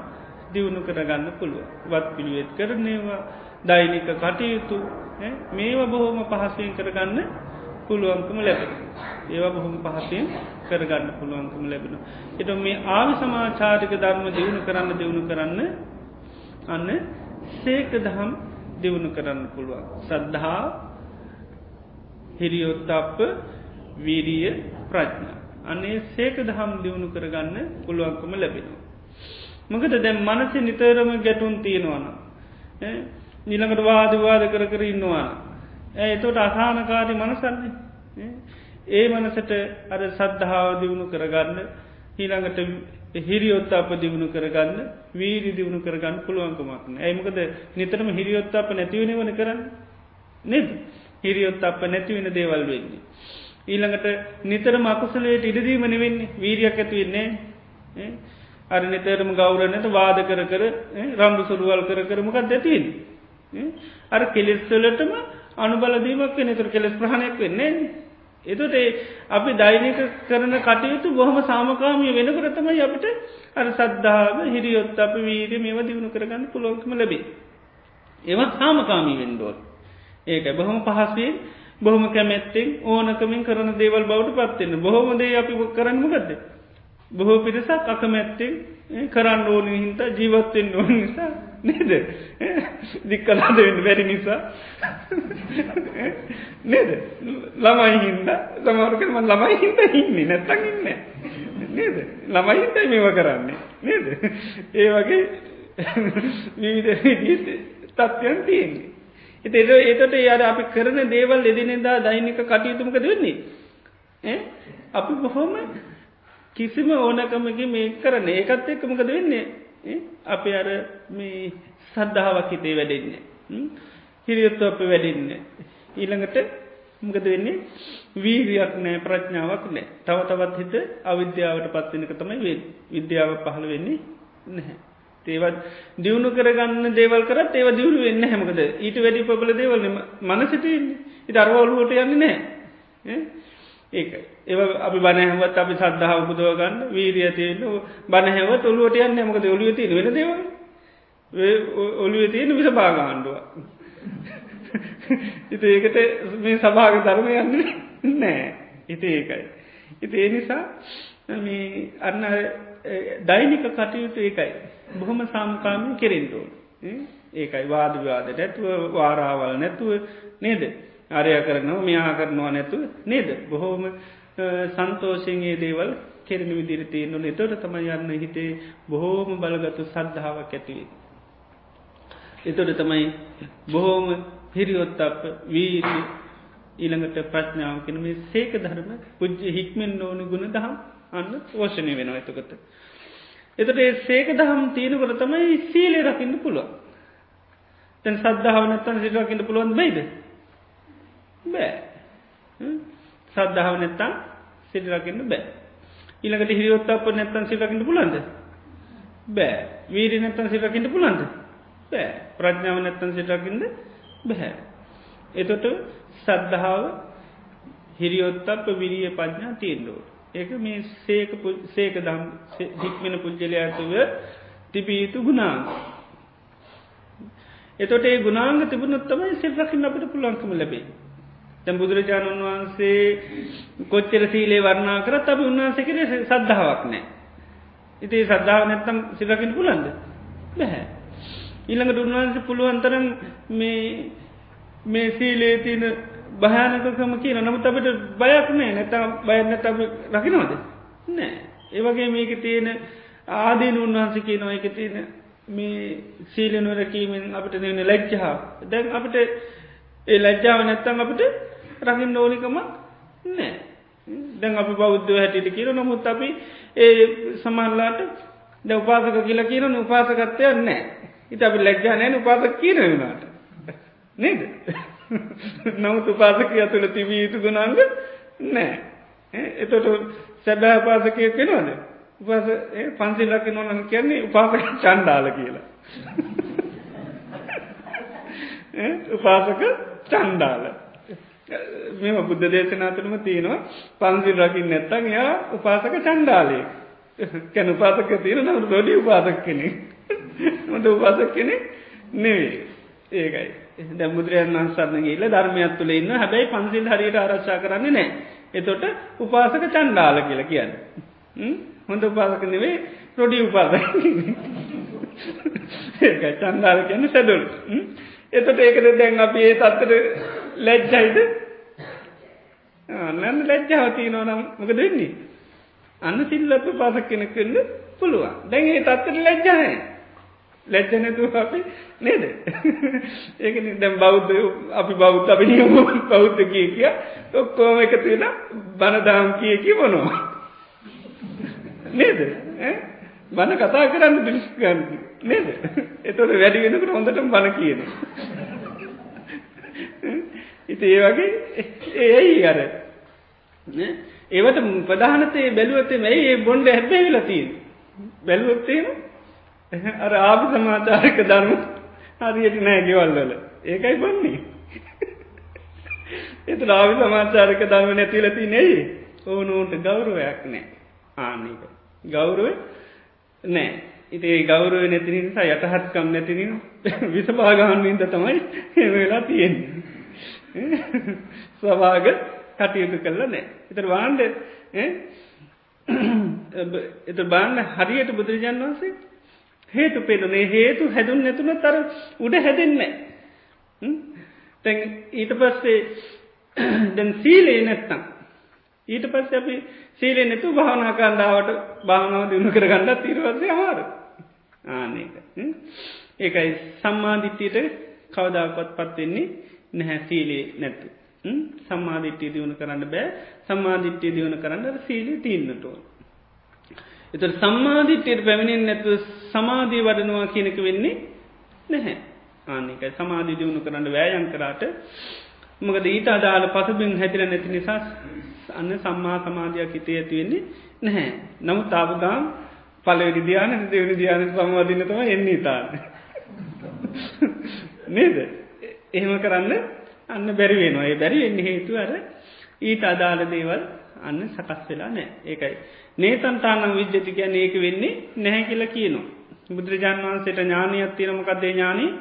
දියුණු කරගන්න පුළුව. වත් පිළිවෙත් කරනේවා දෛනික කටයුතු මේවා බොහෝම පහසයෙන් කරගන්න පුළුවන්කම ලැබෙන. ඒවා බොහොම පහසයෙන් කරගන්න පුළුවන්කම ලැබෙන. එට මේ ආවි සමාචාරික ධර්ම දියුණු කරන්න දියුණු කරන්න අන්න සේක දහම් දියුණු කරන්න පුළුවන්. සද්ධහා හිරියොත්තප්ප වීරිය ප්‍රඥා. අන්නේ සේක දහම් දියුණු කරගන්න පුළුවන්කම ලැබෙනවා. මකද දැම් මනස නිතරම ගැටුන් තියෙනවාන. නිළඟට වාදවාද කර කර ඉන්නවා. එතොට අසානකාරි මනසන්නේ. ඒ මනසට අර සද්ධාව දියුණු කරගන්න ඊළඟට හිරියොත් අප දියුණු කරගන්න වීරි දියුණු කරගන්න පුළුවන්කමක්න ඇයිමකද නිතරම හිරියොත් අප නැතිවෙන වන කරන්න නෙද හිරියොත් අප නැතිවෙන දේවල් වෙන්නේ. ඊළඟට නිතර මකුසලයට ඉඩදීමන වෙන්නේ වීරියක් ඇතිවෙන්නේ අර නිතරම ගෞරනයට වාද කර කර රම්ඩු සුරුවල් කර කරමකක් දැතින්. අර කෙලෙස්වලටම අනුබලදීමක් නතුර කෙලෙස් ප්‍රහණයක් වෙන්නේ. එතොට අපි දෛනික කරන කටයුතු බොහම සාමකාමිය වෙනකරතමයි අපිට අර සද්ධාව හිරියොත් අප වීර මේව දියුණු කරගන්න පුළොක්ම ලැබේ. ඒවත් සාමකාමී වෙන්ඩෝල්. ඒක බොහොම පහසේ බොහොම කැමැත්තෙන් ඕනකමින් කරන දේවල් බවට පත්වෙන්න බොහොමදේ අපි කරන්නමගත්ද. බොහෝ පිරිසක් අකමැත්තෙන් කරන්න ඕනි හින්ත ජීවත්වෙන් ඕන නිසා නේද? දික්කලාද වෙන්න බැරි නිසා. නේද? ළමයි හින්ද සමහරකම ළමයි හින්ද ඉන්නේ නැත්තන් ඉන්න නේද? ළමයි හින්දයි මේව කරන්නේ. නේද? ඒ වගේ විවිධ තත්ත්වයන් තියෙන්නේ. එත ඒතට යාර අපි කරන දේවල් එදිනෙදා දෛනික කටයුතුමක දෙන්නේ අපි බොහොම කිසිම ඕනකමගේ මේ කරන ඒකත් එක්කමකද වෙන්නේ? අප අර මේ සද්ධාවක් හිතේ වැඩෙන්නේ. හිරියොත්තු අප වැඩෙන්නේ. ඊළඟට මකද වෙන්නේ? වීරියක් නෑ ප්‍රඥාවක් නෑ. තව තවත් හිත අවිද්‍යාවට පත්වෙනක තමයි විද්‍යාව පහළ වෙන්නේ නැහැ. ඒවත් දියුණු කරගන්න දේවල් කරත් ඒව දියුණු වෙන්න හැමකද ඊට වැඩි පබල දේවල් මනසිටන්නේ ඉ අරවලුවට යන්න නෑ ඒක. ඒ අපි බනහැවත් අපි සද්ධාව පුදුව ගන්න වීරිය තියෙන බනහැව ඔලුවට යන්න මකද? ඔලිය තියෙන වෙන දේව ඔලිය තියෙන විස භාගාණ්ඩුව ඉති ඒකට මේ සභාග ධර්ම යන්න නෑ ඉති ඒකයි. ඉති ඒ නිසා මේ අන්න දෛනික කටයුතු ඒකයි. බොහොම සාමකාමී කෙරෙන්ටෝ ඒකයි වාදවාද නැතුව වාරාවල් නැතුව නේද? අරය කරනවා මෙයා කරනවා නැතුව නේද බොහෝම සන්තෝෂන්ගේ දේවල් කෙරෙන විදිරිතියන්න එතොට තම යන්න හිතේ බොහෝම බලගතු සද්ධාවක් ඇතිවේ. එතොට තමයි බොහෝම හිරියොත් අප වීරි ඊළඟට ප්‍රශ්ඥාව කෙන මේ සේක ධර්ම පුද්ජ හික්මෙන් ඕන ගුණ දහම් අන්න පෝෂණය වෙනවා එතකොට. එතට ඒ සේක දහම් තියෙනකොට තමයි සීලේ රකින්න පුළුව. තැන් සද්ධාව නත්තන් සිටරකින්න පුළුවන් බයිද. බෑ. සද්ධාව නැත්තම් සිටිරකින්න බෑ. ඊළඟට හිරියොත් අප නැත්තන් සිටකින්න පුලන්ද බෑ. වීරි නැත්තන් සිටකින්න පුලන්ද බෑ. ප්‍රඥාව නැත්තන් සිටකින්ද බැහැ එතොට සද්ධාව හිරියොත් අප විරිය පඥා තීන්ඩුව ඒක මේ සේක සේක දම් හික්මෙන පුද්ජලය ඇතුව තිබීතු ගුණාංග. එතොට ඒ ගුණාංග තිබුණොත්තමයි සිල්රකින්න අපට පුළන්කම ලැබේ දැ බුදුරජාණන් වහන්සේ කොච්චර සීලේ වර්ණා කර තබ උන්වහන්සේ කර සද්ධාවක් නෑ. ඉති සද්ධාව නැත්තම් සිරකින් පුලන්ද බැහැ. ඊළඟට උන්වහන්සේ පුළුවන්තරම් මේ සීලේ තියන භයානකකම කියන නමුත් අපට බයක් නෑ නැතම් බයන්න තබ රකිනවද නෑ ඒවගේ මේක තියෙන ආදීන උන්වහන්සේ කියනවා. එක තියෙන මේ සීලනුවරකීමෙන් අපට නවන ලැජ්ජහා දැන් අපට ඒ ලැජ්ජාව නැත්තන් අපට රහින්න ඕනිකම නෑ දැන් අපි බෞද්ධ හැටිට කියර නොමුත් අපි ඒ සමල්ලාට ද උපාසක කියලා කියන උපාසකත්වය නෑ ඉත අපි ලැජ්ජා නෑන උපාසක කියන වුණාට නේද? නමුත් උපාසක ඇතුළ තිබී යුතු ගුණන්ග නෑ එතොට සැබෑ උපාසකය කෙනවද? උපස පන්සිල්ලක නොනන් කියන්නේ උපාසක චන්්ඩාල කියලා. උපාසක චන්්ඩාල මෙම බුද්ධ දේශනාතුනම තියෙනවා පන්සිල් රකිින් නැත්තන් යා උපාසක චන්්ඩාලේ කැන උපාසක තියෙන නම දොඩි උපාසක් කෙනෙ මට උපාසක් කෙනෙ නෙවේ ඒකයි. දැමුදුරයන් වන්සරන්න ගේල ධර්මයක් තුළ ඉන්න හැබැයි පන්සිල් හරියට ආරක්ෂා කරන්නේ නෑ එතොට උපාසක චන්්ඩාල කියලා කියන්න. හොඳ උපාසක නෙවේ රොඩි උපාසක. ඒක චන්දාල කියන්න සැඩුල් එතට ඒකද දැන් අපි ඒ තත්තට ලැජ්ජයිද? නන්න ලැජ්ජාවතිී නොනම් මොක දෙන්නේ අන්න සිල්ලප පසක් කෙනෙක් කන්න පුළුවන්. දැන් ඒ තත්තට ලැජ්ජාය ලැජ්ජනතු අපි නේද? ඒක දැම් බෞද්ධ අපි බෞද්ධ අපි නියම බෞද්ධ කිය කිය ඔක්කෝම එකතු වෙන බණදාම් කිය කි මොනවා? නේද? බණ කතා කරන්න පිරිස්කන්න නේද? එතොට වැඩි වෙනකට හොඳටම බණ කියන ඉති ඒ වගේ ඒයි අර? ඒවට ප්‍රධානතේ බැලුවත්තේ මැයි ඒ බොන්්ඩ හැබැවිලතිී බැලුවත්තේන අර ආපි සමාචාරක ධර්ම හරියට නෑ ගෙවල්වල ඒකයි බන්නේ. එතු ආවි සමාචාරක ධර්ම නැතිලති නෙයි ඕනූන්ට ගෞරුවයක් නෑ. ආනක ගෞරුව නෑ ඉති ගෞරුව නැති නිසා යටහත්කම් නැතින විසභාගහන්වින්ද තමයි වෙලා තියෙන්නේ ස්වභාග කටයුතු කරල නෑ. එතර වාන්ඩ එත බාන්න හරියට බුදුරජාන් වන්සේ හේතු පෙනුනේ හේතු හැදුන් නැතුන තර උඩ හැදෙන්නේ. තැන් ඊට පස්සේ දැන් සීලේ නැත්තම්. ඊට පස්ස අපි සීලේ නැතු භාවනා කණ්ඩාවට භාවනාව දියුණු කර ගණ්ඩත් තීරවස්සේ අමාර ආනක ඒකයි සම්මාධිට්ටියට කවදාකොත් පත්වෙන්නේ නැහැ සීලේ නැතු. සම්මාධිට්්‍යය දියුණු කරන්න බෑ සම්මාධිට්්‍යය දියුණු කරන්න සීලි තිීන්නටෝ. එත සම්මාධිට්්‍යයට පැමිණෙන් නැතුව සමාධී වඩනවා කියනක වෙන්නේ නැහැ. ආනිකයි සමාධී දියුණු කරන්න වෑයන් කරාට මොකද ඊට අදාළ පසුබින් හැතිර නැති නිසා අන්න සම්මා සමාධයක් හිතේ ඇතිවෙන්නේ නැහැ. නමුත් තාපදාම් පලවෙනි ධ්‍යාන දෙවනි ධ්‍යාන සම්වාධීනතම එන්නේ තාන්න. නේද? එහෙම කරන්න අන්න බැරි වෙනවා ඒ බැරි වෙන්න හේතු අර ඊට අදාළ දේවල් අන්න සකස් වෙලා නෑ ඒකයි. නේතන්තානම් විද්්‍යති කියන්න ඒක වෙන්නේ නැහැ කියල කියනවා. බුදුරජාන් වහන්සේට ඥානයක් තියෙනමකක්දේ ඥානී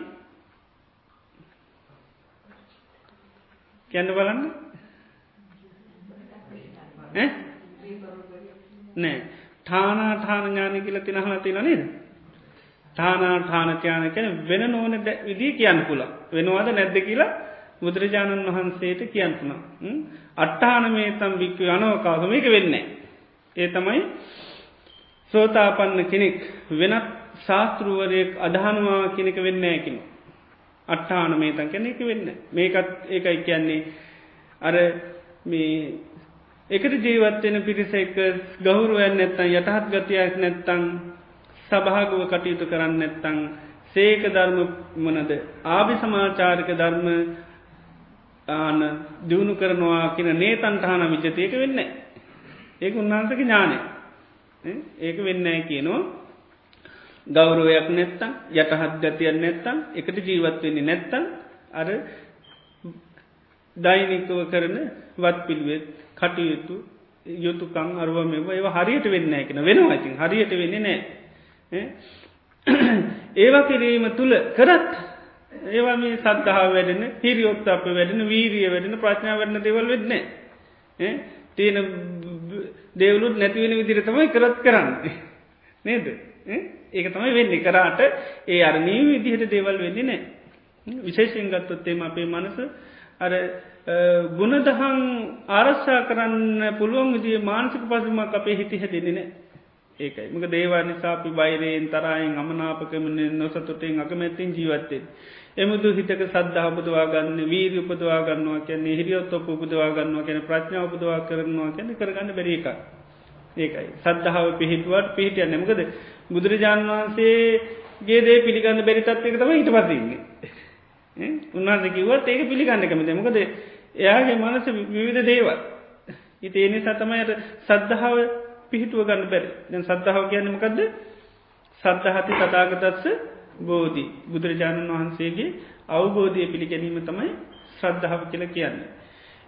කියන්න බලන්න. නෑ. ඨානාඨාන ඥානය කියල තිනහල තින නේද? ඨානාඨානචාන කැන වෙන නොවන විදිී කියන්න පුල වෙනවාද නැද්ද කියලා බුදුරජාණන් වහන්සේට කියන්තුනා අට්ඨාන මේ තම් භික්ව අනවකාසමක වෙන්නේ ඒ තමයි සෝතාපන්න කෙනෙක් වෙනත් ශාස්තෘුවරයෙක් අදහනවා කෙනෙක වෙන්න ඇකින අට්ඨාන මේ තන් කැන එක වෙන්න මේකත් ඒකයි කියන්නේ. අර මේ එකට ජීවත්වෙන පිරිස එක ගෞරුවයන් නැත්තන් යටහත් ගතියක් නැත්තං සභාගුව කටයුතු කරන්න නැත්තං සේක ධර්ම මනද? ආභි සමාචාරක ධර්ම ආන දියුණු කරනවා කියන නේතන්ටහන විචතයක වෙන්න ඒක උන්වහන්සක ඥානය. ඒක වෙන්න කියනවා. ගෞරුවයක් නැත්තම් යටහත් ගතියක් නැත්තම් එකට ජීවත් වෙන්නේ නැත්තම් අර දෛනිකව කරන වත් පිළිවෙත් කටයුතු යුතුකං අරුව මෙව ඒව හරියට වෙන්න එකන වෙනවා ඉතින්. හරියට වෙන්නේ නෑ ඒවා කිරීම තුළ කරත් ඒවා මේ සද්ධහා වැඩෙන හිරියොත් අප වැඩෙන වීරිය වැඩෙන ප්‍රඥා වඩන දෙවල් වෙන්න තියෙන දෙවලුත් නැතිවෙන විදිර තමයි කරත් කරන්න. නේද? ඒක තමයි වෙන්න. කරාට ඒ අරනී විදිහට දේවල් වෙන්නේ නෑ විශේෂෙන් ගත්තොත්තේම අපේ මනස අර ගුණදහන් ආරශ්ා කරන්න පුළුවන් විදිිය මානසික පසුමක් අපේ හිති හැදෙනෙන ඒකයි. මක දේවා නිසාපි බයිරයෙන් තරයෙන් අමනාපකමන නොසතුටෙන් අකමැත්තින් ජීවත්තේ. එමුදු හිතක සද්ධහ උපදවා ගන්න වීර උපදවා ගන්නවා කියන්නේ හිරියොත් ඔප උපදවා ගන්නවා කියන ප්‍රඥාව උපදවා කරනවා කියන කරගන්න බැරික. ඒකයි. සද්ධාව පිහිටුවට පිහිටිය නැමකද බුදුරජාණන් වහන්සේගේ දේ පිළිගන්න බැරිතත්වක තම හිට පසන්නේ. උන්වහන්ස කිවත් ඒක පිළිගන්න කමත මොකද එයාගේ මනස විවිධ දේවල්. ඉති එනි සතමයට සද්ධාව පිහිටුව ගන්න බැරි දැන් සද්ධාව කියන්නමකක්ද සද්ධහති තතාගතත්ස බෝධී බුදුරජාණන් වහන්සේගේ අවබෝධය පිළිගැනීම තමයි ශ්‍රද්ධාව කියල කියන්න.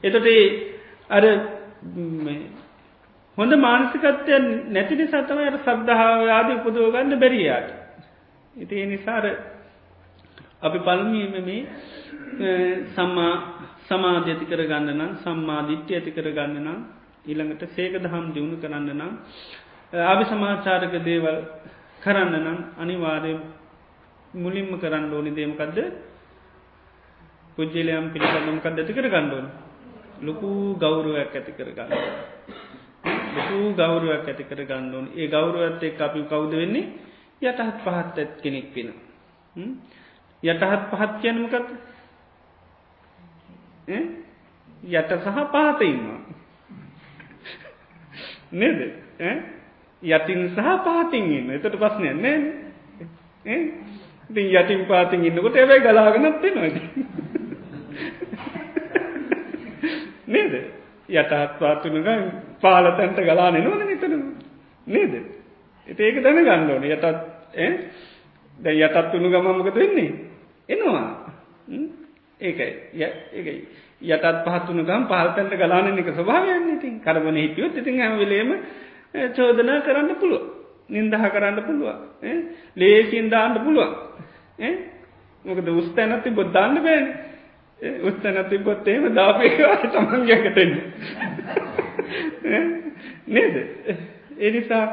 එතොට අර හොඳ මානසිකත්වය නැතිනි සතමයට සද්ධාව ආද උපදෝගන්න බැරියාට. ඉති නිසාර අපි පල්මීම මේ සම්මා සමාධ්‍ය ඇති කර ගන්න නම් සම්මාධිට්්‍ය ඇති කර ගන්න නම් ඊළඟට සේක දහම් දියුණු කරන්න නම් ආභි සමාචාරක දේවල් කරන්න නම් අනිවාරය මුලින්ම කරන්න ඕනි දේමකක්ද පුද්ජලයම් පිළිගන්නමකක් ඇති කර ගණ්ඩුවන ලොකු ගෞරුවයක් ඇති කර ගන්න ලොකු ගෞරුවක් ඇති කර ගණ්ඩුවන් ඒ ගෞරුවත් එක් අපි කවුද වෙන්නේ? යටහත් පහත් ඇත් කෙනෙක් වෙන යටහත් පහත් කියනමකත් යට සහ පහතඉන්නවා නේද? යටින් සහ පාතින් ඉන්න. එතට පස්නය නෑ. ඉතින් යටින් පාතින් ඉන්නකොට ඇබයි ගලාගනත් නොද නේද? යටත් පාතුනක පාලතැන්ට ගලාන නොද නිතන නේද? එති ඒක දැන ගණ්ඩෝන යටත් දැ යටත් වුණු ගමමකද වෙන්නේ? එනවා. ඒකයි. ඒකයි. යටත් පහත්තුන ගම් පහල්තැන්ට ගලාන එක ස්වභාවයන්න ඉතින්. කරබන හිටියොත් ඉතින් හැමවිලේම චෝදනා කරන්න පුළුව නින්දහ කරන්න පුළුව ලේසින් දාන්න පුළුවන්. මොකද උස්තැනති බොද්ධන්න බෑන් උස්තැනති බොත්තේම දාපේවා තමන්ගකටෙන්න නේද? එනිසා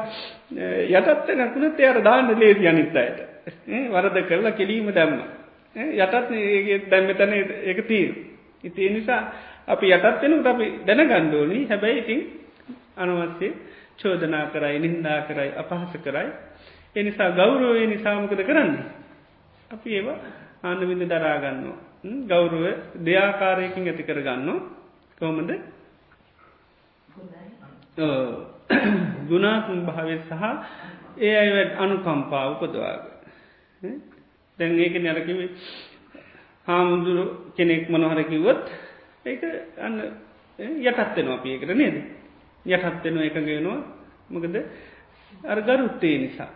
යටත් නැකුණත් එයට දාන්න ලේසි අනිත් අයට. වරද කරලා කෙලීම දැම්ම. යටත් ඒ දැම්මතන එක තීරු ඉති නිසා අපි යටත් වෙනු අපි දැන ගණ්ඩෝනි හැබැයි ඉතින් අනවස්සේ චෝදනා කරයි නින්දා කරයි අපහස කරයි. එනිසා ගෞරෝය නිසාමකද කරන්නේ? අපි ඒවා ආන්නවිඳ දරාගන්නවා ගෞරුව දෙයාකාරයකින් ඇති කරගන්න. කොමද ගුණාතුන් භාවය සහ ඒ අයි අනුකම්පා උපදවාග. දැන් ඒක නැරකිවේ හාමුදුරු කෙනෙක් මොනහරකිවොත් ඒක අන්න යටත්වෙනවා අපියකට නේද? යටත්වෙනවා එක ගෙනවා මකද අර ගරුත්තේ නිසා.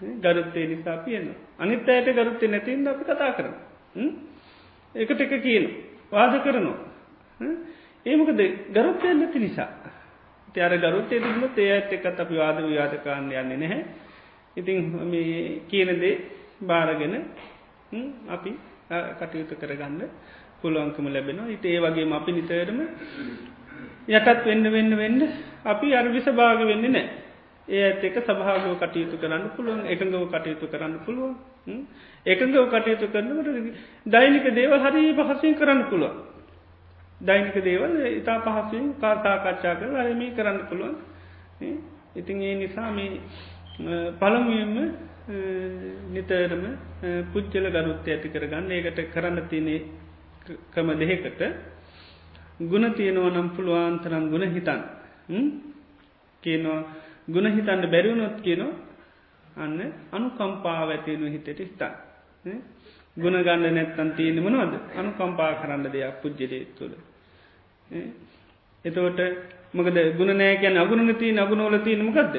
ගරුත්තේ නිසා පියනවා අනිත් අයට ගරුත්තේ නැතින්ද අපි කතා කරන එකට එක කියන වාද කරනවා. ඒමකද ගරුත්තය නැති නිසා. තියර ගරුත් එතිම ඒ ඇත් එකත් අපි වාද විවාදකාන්න යන්නේ නැහැ. ඉතිං කියනදේ බාරගෙන අපි කටයුතු කරගන්න පුළුවන්කම ලැබෙනවා. ඉට ඒ වගේ අපි නිතරම යටත් වෙන්න වෙන්න වෙන්න අපි අර විසභාග වෙන්නේ නෑ ඒ ඇත් එක සභාගව කටයුතු කරන්න පුළුවන් එකඟව කටයුතු කරන්න පුළුවන්. එකඟව කටයුතු කරන්නට දෛනික දේව හරි පහසින් කරන්න පුළුවන්. දෛනික දේවල් ඉතා පහසුවෙන් කාර්තාකච්ඡා කර අයම කරන්න පුළුවන්. ඉතින් ඒ නිසා මේ පළමුුවෙන්ම නිතරම පුච්චල ගරුත්ත ඇති කරගන්න. ඒකට කරන්න තියනේ කම දෙහෙකට ගුණ තියෙනවා නම් පුළුවන්තරම් ගුණ හිතන් කියනවා ගුණ හිතන්න බැරිවුණොත් කියනවා අන්න අනු කම්පාව ඇතියෙනු හිතට හිතන් ගුණ ගන්න නැත්තන් තියෙන මනවද? අනු කම්පා කරන්න දෙයක් පුද්ජලේ තුළ. එතවට මකද ගුණ නෑකැන අගුණ තිී අගුණෝල තියන මකක්ද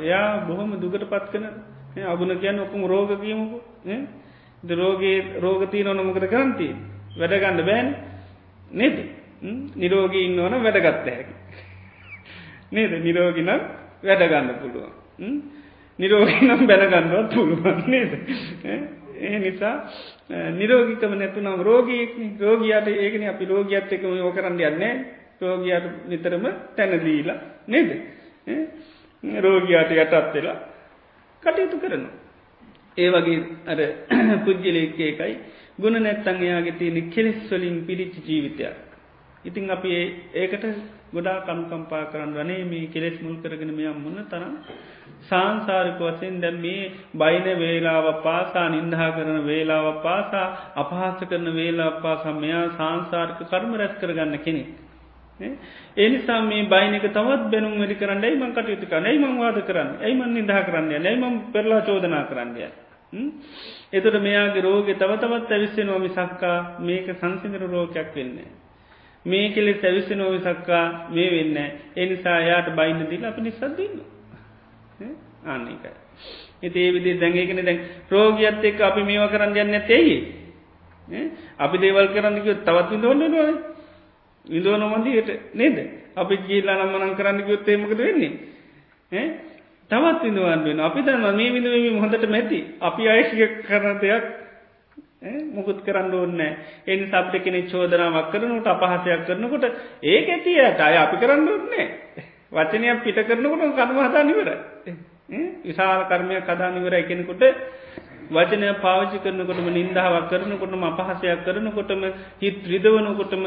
එයා බොහොම දුකට පත් කන අගුණ කියන්න ඔක්කුම රෝග කියමුකු රෝගේ රෝගතිී නොන මොකද කරන්ති වැඩගන්න බෑන්. නේද? නිරෝගී ඉන්න ඕන වැඩගත්ත හැකි නේද? නිරෝගිනම් වැඩගන්න පුළුවන්. නිරෝගිනම් බැලගන්නවත් පුළුවන් නේද? ඒ නිසා නිරෝගිකම නැතුනම් රෝගීක් රෝගියට ඒකන අපි රෝගියත් එකම යෝ කරන්න යන්නේ රෝගියට නිතරම තැනදීලා නේද? රෝගයාට යටත් වෙලා කටයුතු කරනවා. ඒ වගේ අර පුද්ගලයකේකයි ගුණ නැත්තන් එයාගේ තියෙන කෙලෙස්වලින් පිරිච්ච ජීවිතයක්. ඉතිං අපි ඒකට ගොඩා කම්කම්පා කරන්න වනේ මේ කෙලෙස් මුල් කරගෙන මෙයම් මුන්න තරම් සංසාරික වසයෙන් දැම් මේ බයින වේලාව පාසා නින්දහා කරන වේලාව පාසා අපහස කරන වේලා පාසා මෙයා සංසාර්ක කර්ම රැස් කරගන්න කෙනෙක්. එනිසා මේ බයිනක තවත් බැනුම් වැඩි කරන්න ඇයි මං කටයුතු කරන්න ඇයි මං වාද කරන්න ඇයි මන් නිදා කරන්න ඇයි මම් පෙරලා චෝදනා කරන්නය. එතට මෙයාගේ රෝග තව තවත් ඇවිස්සෙනවා මිසක්කා මේක සංසිදර රෝකයක් වෙන්නේ. මේ කෙලෙ ඇවිස්සෙ නෝවි සක්කා මේ වෙන්න එනිසා යායට බයින්න දිල අප නිසද්දන්න ආන්නේකයි. එති ඒ විදි දැඟේකෙන දැන් රෝගියත් එක් අපි මේව කරන්න යන්න ඇතෙයි. අපි දේවල් කරන්නක තවත් විඳෝන්න නොයි විඳෝ නොමදීට නේද? අපි ජීල්ලා නම්මනං කරන්න යොත්තේමකද වෙන්නේ. තවත් විඳුවන් වෙන අපි දන්න මේ විඳවීම හොඳට මැති අපි අයශය කරන දෙයක් මුකුත් කරන්න ඕන්න එනි සබ්ට කෙනෙ චෝදනාවක් කරනට අපහසයක් කරනකොට ඒක ඇතියට අය අපි කරන්න ඕන්නේ වචනයක් පිට කරනකොට කනමහතා නිවර විශාල කර්මයක් කදා නිවර එකෙනකොට වචනය පාවිච්චි කරනකොටම නින්දාවක් කරනකොටම අපහසයක් කරනකොටම හිත් රිදවනකොටම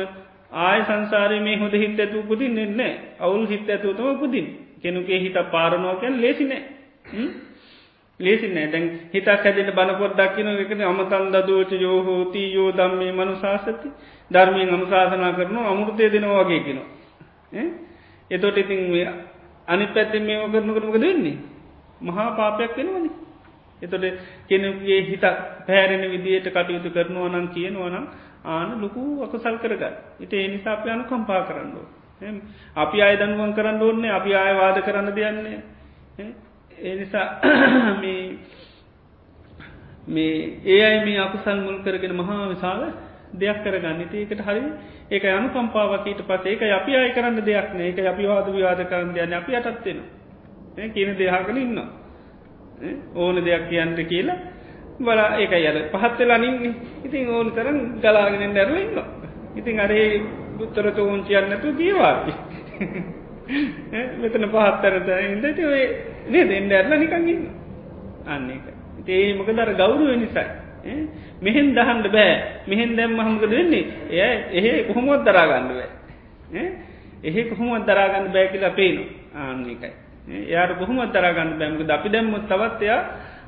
ආය සංසාරය මේ හොඳ හිත් ඇතු පුදින් එන්නේ අවුල් හිත් ඇතුවතම පුදින් කෙනුගේ හිත පාරනෝකැන් ලේසිනෑ ලේසිනෑ දැන් හිතක් හැදෙන බලපොත් දක්කින එකන අමතන් දදෝච යෝහෝති යෝ දම් මේ මනු ශාසති ධර්මයෙන් අනුශාසනා කරනු අමුෘතය දෙනවා වගේ කෙනවා එතොට ඉතින් අනි පැත්තෙන් මේම කරනකටමක දෙන්නේ මහා පාපයක් වෙනවනි. එතොට කෙනගේ හිතක් පැහැරෙන විදියට කටයුතු කරනවා නම් කියනවනම් ආන ලොකු අකසල් කරග ඉට එනිසා අප යනු කම්පා කරන්නෝ අපි අය දනුවන් කරන්න ඕන්නේ අපි ආයවාද කරන්න දෙයන්නේ ඒ නිසා මේ ඒ අයි මේ අකුසල් මුල් කරගෙන මහා විශාල දෙයක් කරගන්න. ඒකට හරි ඒක යනු කම්පාවකීට පස ඒක අපි අය කරන්න දෙයක් නේ. ඒක අපි වාද විවාද කරන්න යන්න අපි අටත්වෙන කියන දෙහාකන ඉන්න ඕන දෙයක් කියන්නට කියලා බලා ඒක අර පහත් වෙලා නින්නේ. ඉතින් ඕන තරම් ගලාගෙන දැරල ඉන්න ඉතින් අරේ බුත්තර චෝංචියන්නතු කියවාති මෙතන පහත්තරත ඉදට ඔය නේ දෙන්න ඇරලා නිකංගන්න අන්න එක ඒ මොක දර ගෞරුව නිසයි. මෙහෙන් දහන්ඩ බෑ. මෙහෙන් දැම් මහමකද වෙන්නේ? එය එහෙ කොහොමොත් දරාගන්නුව එහෙ කොහොමත් දරාගන්න බෑ කියලා පේනු ආන්න එකයි එයාට කොහොමත් දරාගන්න බැමක අපි දැම්මුත් තවත් එයා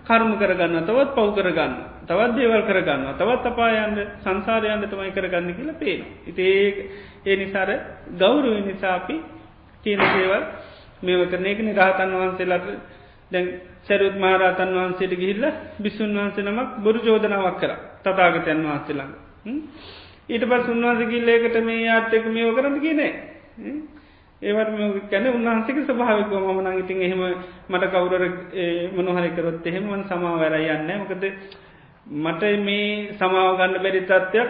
කර්ම කරගන්න තවත් පව් කරගන්න තවත් දේවල් කරගන්න තවත් අපායන්ද සංසාරයන්ද තමයි කරගන්න කියලා පේන ඉතේ ඒ නිසාර ගෞරුව නිසාපි කියන දේවල් මේව කරන එක නිරහතන් වහන්සේලාට දැන් සැරුත් මහරතන් වහන්සේට ගිහිල්ල බිස්සුන් වහන්සේ නමක් බොරු චෝදනාවක් කර තතාගතයන් වහන්සේලා ඊට පස් උන්වහස කිල්ලේකට මේ ආත්තක මේෝ කරන්න කියනේ ඒවට කැන උන්හන්සේක ස්භාවික මන ඉතින් එහෙම මට කවුරර මනොහරිකරොත් එහෙමන් සමාවැර යන්න මොකද මට මේ සමාව ගන්න බැරි තත්ත්වයක්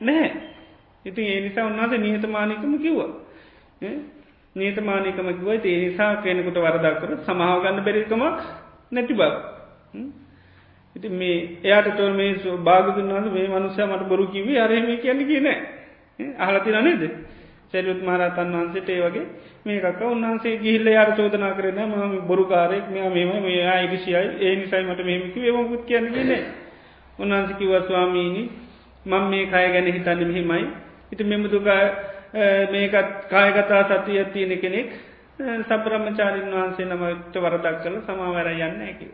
නැහැ ඉතින් ඒ නිසා උන්හස නිහතමානකම කිව්වා. නීතමානකමකිව ඒ නිසා කෙනෙකුට වරදක්කර සමාව ගන්න බැරිකමක් නැති බව. ඉති මේ එයාට තොර මේ භාගතුන් වස මේ මනුසය මට බොරු කිවේ අරහෙම කියන්න කියන අහලති නනේද සැලුත් මහරතන් වහන්සේට ඒ වගේ මේකක් උන්හන්සේ ගිහිල්ල යාර චෝදනා කරන ම බොරුකාරෙක් මෙයා මෙම මේ ඉරිසියයි. ඒ නිසයි මට මෙමකි ඒමකුත් කියන්න නේ. උන්හන්සකිව ස්වාමීණි මං මේ කය ගැන හිතන්න මෙහිමයි. ඉති මෙමතුක මේකත් කායගතා සතිය තියෙන කෙනෙක් සපරමචාරින් වහන්සේ නමට වරදක් කල සමාවැර යන්න ඇකිව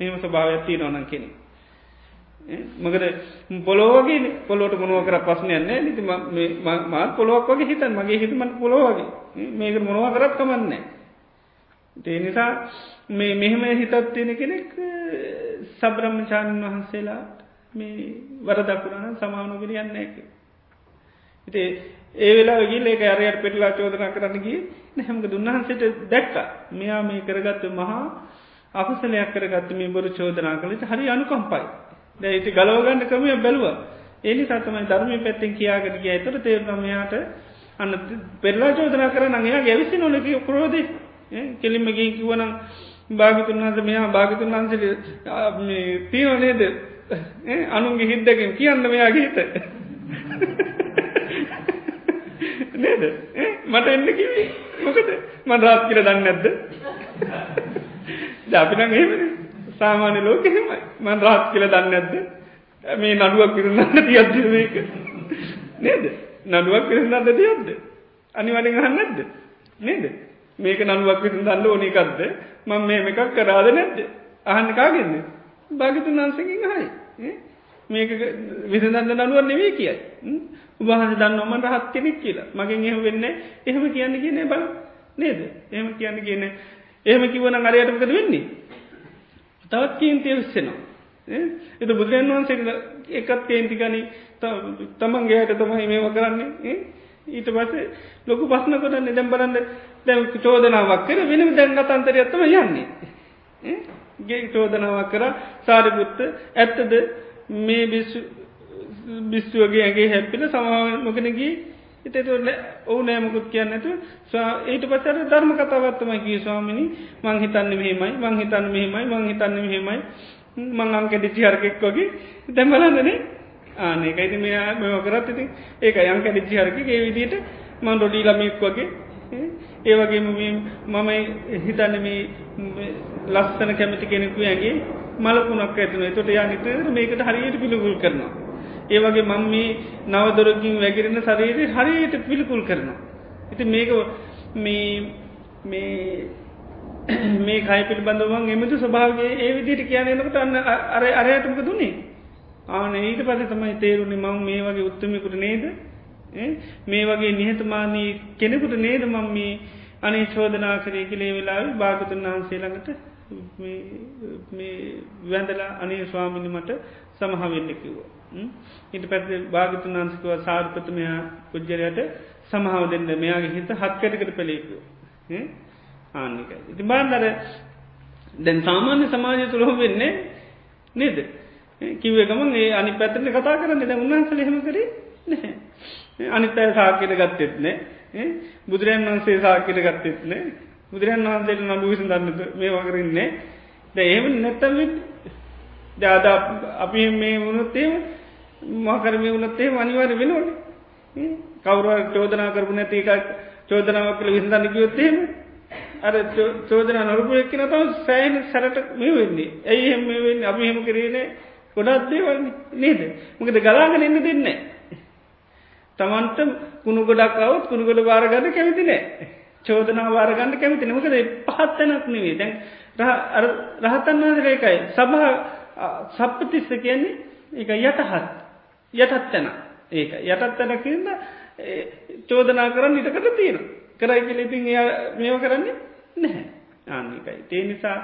මෙම ස්වභාවයක් තිය නොනන් කෙනෙක්. මකද පොලෝවගේ පොලොට මොනුව කර පස්සනයන්න නිති මාත් පොලොක් වගේ හිතන්. මගේ හිතමට පොලොවගේ මේක මොනව කරත් කමන්නේ ඒ නිසා මේ මෙහෙම හිතත් තියෙන කෙනෙක් සබ්‍රහ්මචාණන් වහන්සේලා මේ වරදකුරන සමානුගෙන යන්න එක ඉතේ ඒ වෙලා ගිල් ඒක අරයට පෙටලා චෝදනා කරන්නගේ නැහමක දුන්නහන්සට දැක්ක. මෙයා මේ කරගත්ත මහා අපසලයක් කරගත්ත මේ බොරු චෝදනා කළට හරි අනුකම්පයි. දැයිති ගලවගන්න ක්‍රමය බැලුව. ඒනි සතමයි ධර්මය පැත්තෙන් කියාගෙන කිය ඇතර තේරමයාට අන්න පෙරලා චෝදනා කර නඟයා ගැවිසි නොලක කරෝද කෙලින්මගේ කිවනම් භාගිතුන් වන්ස මෙයා භාගිතුන් වන්සට තියන නේද? අනුන්ගේ හිද්දකින් කියන්න මෙයා ගීත නේද? මට එන්න කිවී මොකද? මන් රාත් කියර දන්න නැද්ද? ජාපිනං එහෙමනේ. සාමාන්‍ය ලෝක එහෙමයි. මන් රහත් කියල දන්න ඇද්ද මේ නඩුවක් පිරුණන්න තියද්දික නේද? නඩුවක් පිරිසන්නට තියද්ද? අනිවලින් අහන්නද නේද? මේක නඩුවක් පිරිසි දන්න ඕනිකක්ද මං මේ එකක් කරාද නැද්ද? අහන්න කාගෙන්න භාගිතුන් වන්සකින් හයි මේක විසඳන්න නඩුවන් නෙවේ කියයි. උබහස දන්න ඔමට රහත් කෙනෙක් කියලා. මගින් එහ වෙන්න එහෙම කියන්න කියන්නේ බල නේද? එහෙම කියන්න කියන එහෙම කිවන අරයටමකද වෙන්නේ? තවත් කේන්තිය විස්සෙනවා එත බුදුරන් වහන්සේ එකත් කේන්තිකනි තමන්ගේ හයට තමයි මේව කරන්නේ. ඊට පස්සේ ලොකු පස්න කොටන්නේ දැම් බලන්න දැම් චෝදනාවක් කර වෙනම දැන් අතන්තරයත්තම යන්නේ. ගේ චෝදනාවක් කර සාරිපුත්ත ඇත්තද මේ බිස්සුවගේ ඇගේ හැපිල සමාව නොකනගේ එතතුට ඔවු නෑමකුත් කියන්න ඇතු ඒට පසර ධර්ම කතාවත්තම කිය ස්වාමිනි. මං හිතන්න මෙහෙමයි මං හිතන්න මෙහෙමයි මං හිතන්න මෙහෙමයි. මං අංකෙ ඩිචිහරකෙක් වගේ. දැම්බලන්නනේ ආනකයිති මෙයා මෙව කරත් ඉති ඒක යංක ඩිචිහරකි ඒ විදිට මං රොඩී ළමෙක් වගේ. ඒවගේ මම හිතන්න මේ ලස්සන කැමති කෙනෙකු ඇගේ මලකුණක් ඇතින තොට යානිත මේකට හරියට පිළිගුල් කරනවා. ඒවගේ මං මේ නවදොරකින් වැගරෙන සරේරය හරියට පිළිකුල් කරනවා. ඉති මේක මේ කයි පිළිබඳවන් එමතු ස්වභාවගේ ඒ විදිට කියනනකට අන්න අර අරයටමක දුන්නේ ආන ඊට පස තමයි තේරුණි මං මේ වගේ උත්තමයකුට නේද? මේ වගේ නිහතමානී කෙනෙකුට නේද මං මේ අනේ චෝදනා කරේ කලේ වෙලා භාගතුන් වහන්සේළඟට වැඳලා අනේ ස්වාමිනි මට සමහවෙන්න කිව්වා. ඉට පැත් භාගතුන් වන්සකව සාර්පතමයා පුද්ජරයට සමහාව දෙන්න මෙයාගේ හිත හත්කටකට පෙළේකු ආනිකයි. ඉති බාන්දර දැන් සාමාන්‍ය සමාජය තුළොහ වෙන්නේ නේද. කිවේ ගමන් ඒ අනි පැතරන කතා කරන්න. ද උන්වන්සල හෙම කරේ නැහැ. අනිත් අය සාකයට ගත්තෙත්නේ බුදුරන් වන්සේ සාකයට ගත්තෙත්නේ බුදුරන් වහන්සේට නඩු විසි දන්නද මේ වකරන්නේ ද ඒම නැත්තම දාද අපි මේ වුණොත්තේම මාකරම වනත්තේ අනිවාර වෙනවන. කවරුව චෝදනා කරපු නැති එකක් චෝදනාවක් කළ විසඳන්න කියොත්තේම අර චෝදනා නොරපු එක්කන තම සෑන සැරට මේ වෙන්නේ. ඇයි එම වෙන්න? අපි හෙම කරනේ ගොඩත් දේවන්නේ නේද? මොකද ගලාගෙන එන්න දෙන්නේ තමන්ට කුණු ගොඩක් අවත් කුණු ගොඩ වාරගන්න කැමති නෑ. චෝදනා වාරගන්න කැමති නමකද පහත්තනක් නෙවේ දැන් රහතන් වහන්සේකයි සභහ සප්පතිස්ස කියන්නේ එක යටහත් යටත් තැන. ඒක යටත් තැනකින්ද චෝදනා කරන්න ඉටකට තියෙන කරයි කියලඉතින් එය මේව කරන්නේ නැහැ. ආනිකයි තේ නිසා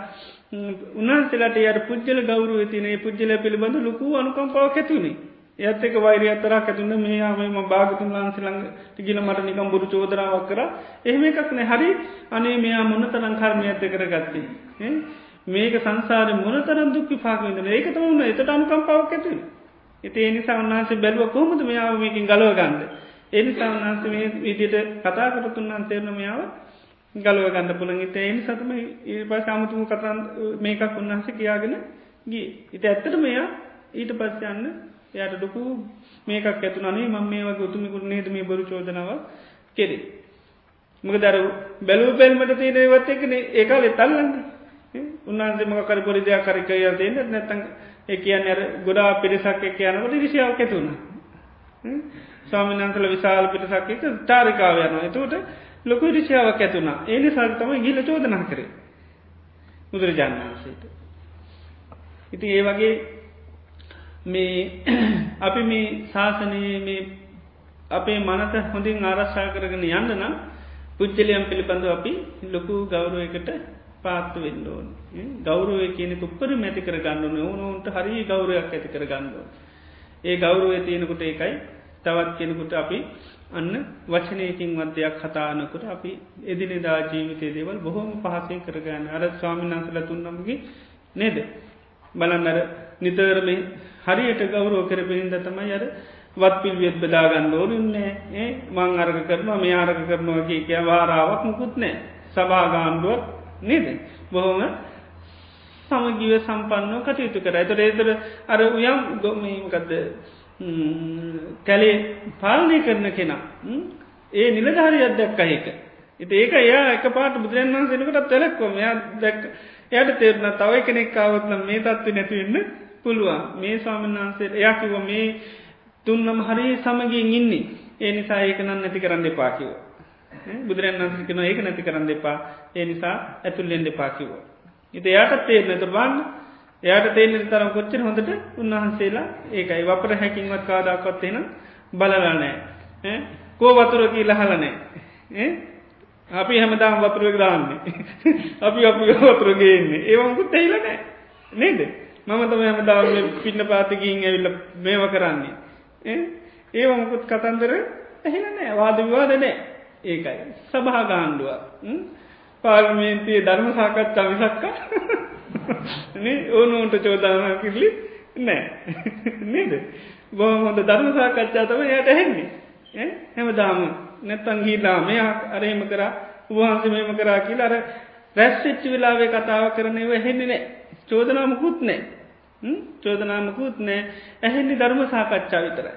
උන්හන්සේලාට යට පුද්ජල ගෞරුව තිනේ පුද්ජල පිළිබඳ ලොකු අනුකම්පාව ඇතුුණේ ඒත් එක වෛරය අතරක් ඇතුන්න මේ ආමම භාගතුන් වහන්සේළඟ ගිල මට නිකම් බුරු චෝදනාවක් කර. එහෙම එකක් නෑ. හරි අනේ මෙයා මොන්න තරන් කර්මය ඇත කරගත්තේ? මේක සංසාර මොන තරම් දුක්කි පාකවිදන ඒක තමුණ එතට අනුකම්පාවක් ඇතුවේ එති එනිසා උන්හන්සේ බැලුව කොහොමද මෙයාව මේකින් ගලව ගන්න එනිසා උන්හන්ස මේ විදියට කතා කරතුන් අන්තේරනමයාව ගලුව ගන්න පුළන් ඉත එනි සතම පස් අමුතුම කතන් මේකක් උන්හන්ස කියාගෙන ගී ඉත ඇත්තට මෙයා ඊට පස්ස යන්න යට ඩොකු මේකක් ඇතුනේ ම මේ වගේ උතුමිකුට නේද මේ බොරු චෝදනාව කෙරේ. මක දර බැලූ බැල්මට තියෙන වත් එකන ඒකාල තල්ලන්න. උන්හන්සේ මකර පොරි දෙයක් කරකය තියන්න නැතන් ඒ කියන්න අර ගොඩා පිරිසක් එක යනකට විසිාව ඇතුුණ ස්වාමිනන්සල විශාල පිටසක් එක ටාරිකාව යනවා. එතවට ලොකු රිෂාවක් ඇතුුණා ඒනි සල්තම ගිල චෝදනා කරේ. බුදුරජාණන් වන්සේට ඉති ඒ වගේ මේ අපි මේ ශාසනයේ මේ අපේ මනත හොඳින් ආරශ්ා කරගෙන යන්න නම් පුච්චලියම් පිළිබඳව අපි ලොකු ගෞරුවයකට පාත්තු වෙන්න ඕන. ගෞරුවය කියන උපර මැති කර ගන්නන ඕනුන්ට හරි ගෞරයක් ඇති කර ගන්නඩෝ ඒ ගෞරුවය තියෙනකුට ඒකයි. තවත් කෙනෙකුට අපි අන්න වචනයකින් වදයක් කතානකොට අපි එදිනෙදා ජීවිතය දේවල් බොහොම පහසය කරගන්න. අර ස්වාමිනාන්සල තුන්නමගේ නේද? බලන්නර නිතරම හරියට ගෞරෝ කරපිහින්ද තමයි අර වත් පිල්වියත් බෙදාගන්න ඕරුන්නේ ඒ මං අරග කරනවා මේ ආරග කරනවා කිය කිය වාරාවක් මුකුත් නෑ. සභාගාණ්ඩුවක් නේද? බොහොම සමගීව සම්පන්නෝ කටයුතු කර. ඇතට ඒතර අර උයම් ගොමකක්ද කැලේ පාලනය කරන කෙනා ඒ නිලධාරි අදැක්ක ඒක. ඉති ඒක එයා එක පාට බුදුරන් වන්සෙනකට තැලක්කොම යා දැක් එයට තේරන තව කෙනෙක් කාවත්නම් මේ තත්ව නැතිවෙන්න පුළුවන්. මේ ස්වාමන් වහන්සේ එයා කිව මේ තුන්නම හරි සමගින් ඉන්නේ. ඒ නිසා ඒක නම් නැති කරන්න එපාකිව බුදුරන් වන්සිකන ඒක නැති කරන්න එපා. ඒ නිසා ඇතුල්ලෙන්ඩ පාකිවෝ ඉති එයාට තේරන තුර බන්න එයාට තේන තරම් කොච්චර හොඳට උන්වහන්සේලා ඒකයි. වපර හැකින්වත් කාදාකොත්තෙන බලලනෑ කෝ වතුර කියීල හලනෑ අපි හැමදාම් වතුරක දාන්නේ. අපි අපි වතුරගේන්නේ ඒවකුත් එහිලනෑ නේද? මම තම හැමදාම පින්න පාතිකින් ඇවිල්ල මේව කරන්නේ. ඒවමකුත් කතන්දර ඇහිලනෑ වාද විවාද නෑ ඒකයි. සභාගාණ්ඩුව. පාර්මේන්තිය ධර්ම සාකච්ඡා විසක්කා ඕනුන්ට චෝදාන කිරලි නෑ. නේද? බොහොම හොඳ ධර්ම සාකච්ඡා තම යට හැන්නේ. හැමදාම නැත්තන් ගීලා මෙයා අරහෙම කරා උවහන්ස මෙම කරා කියලා අර රැස්වෙච්චි වෙලාවේ කතාව කරනව හෙන්නේ නෑ. චෝදනාමකුත් නෑ. චෝදනාමකුත් නෑ. ඇහෙන්නේ ධර්ම සාකච්ඡා විතර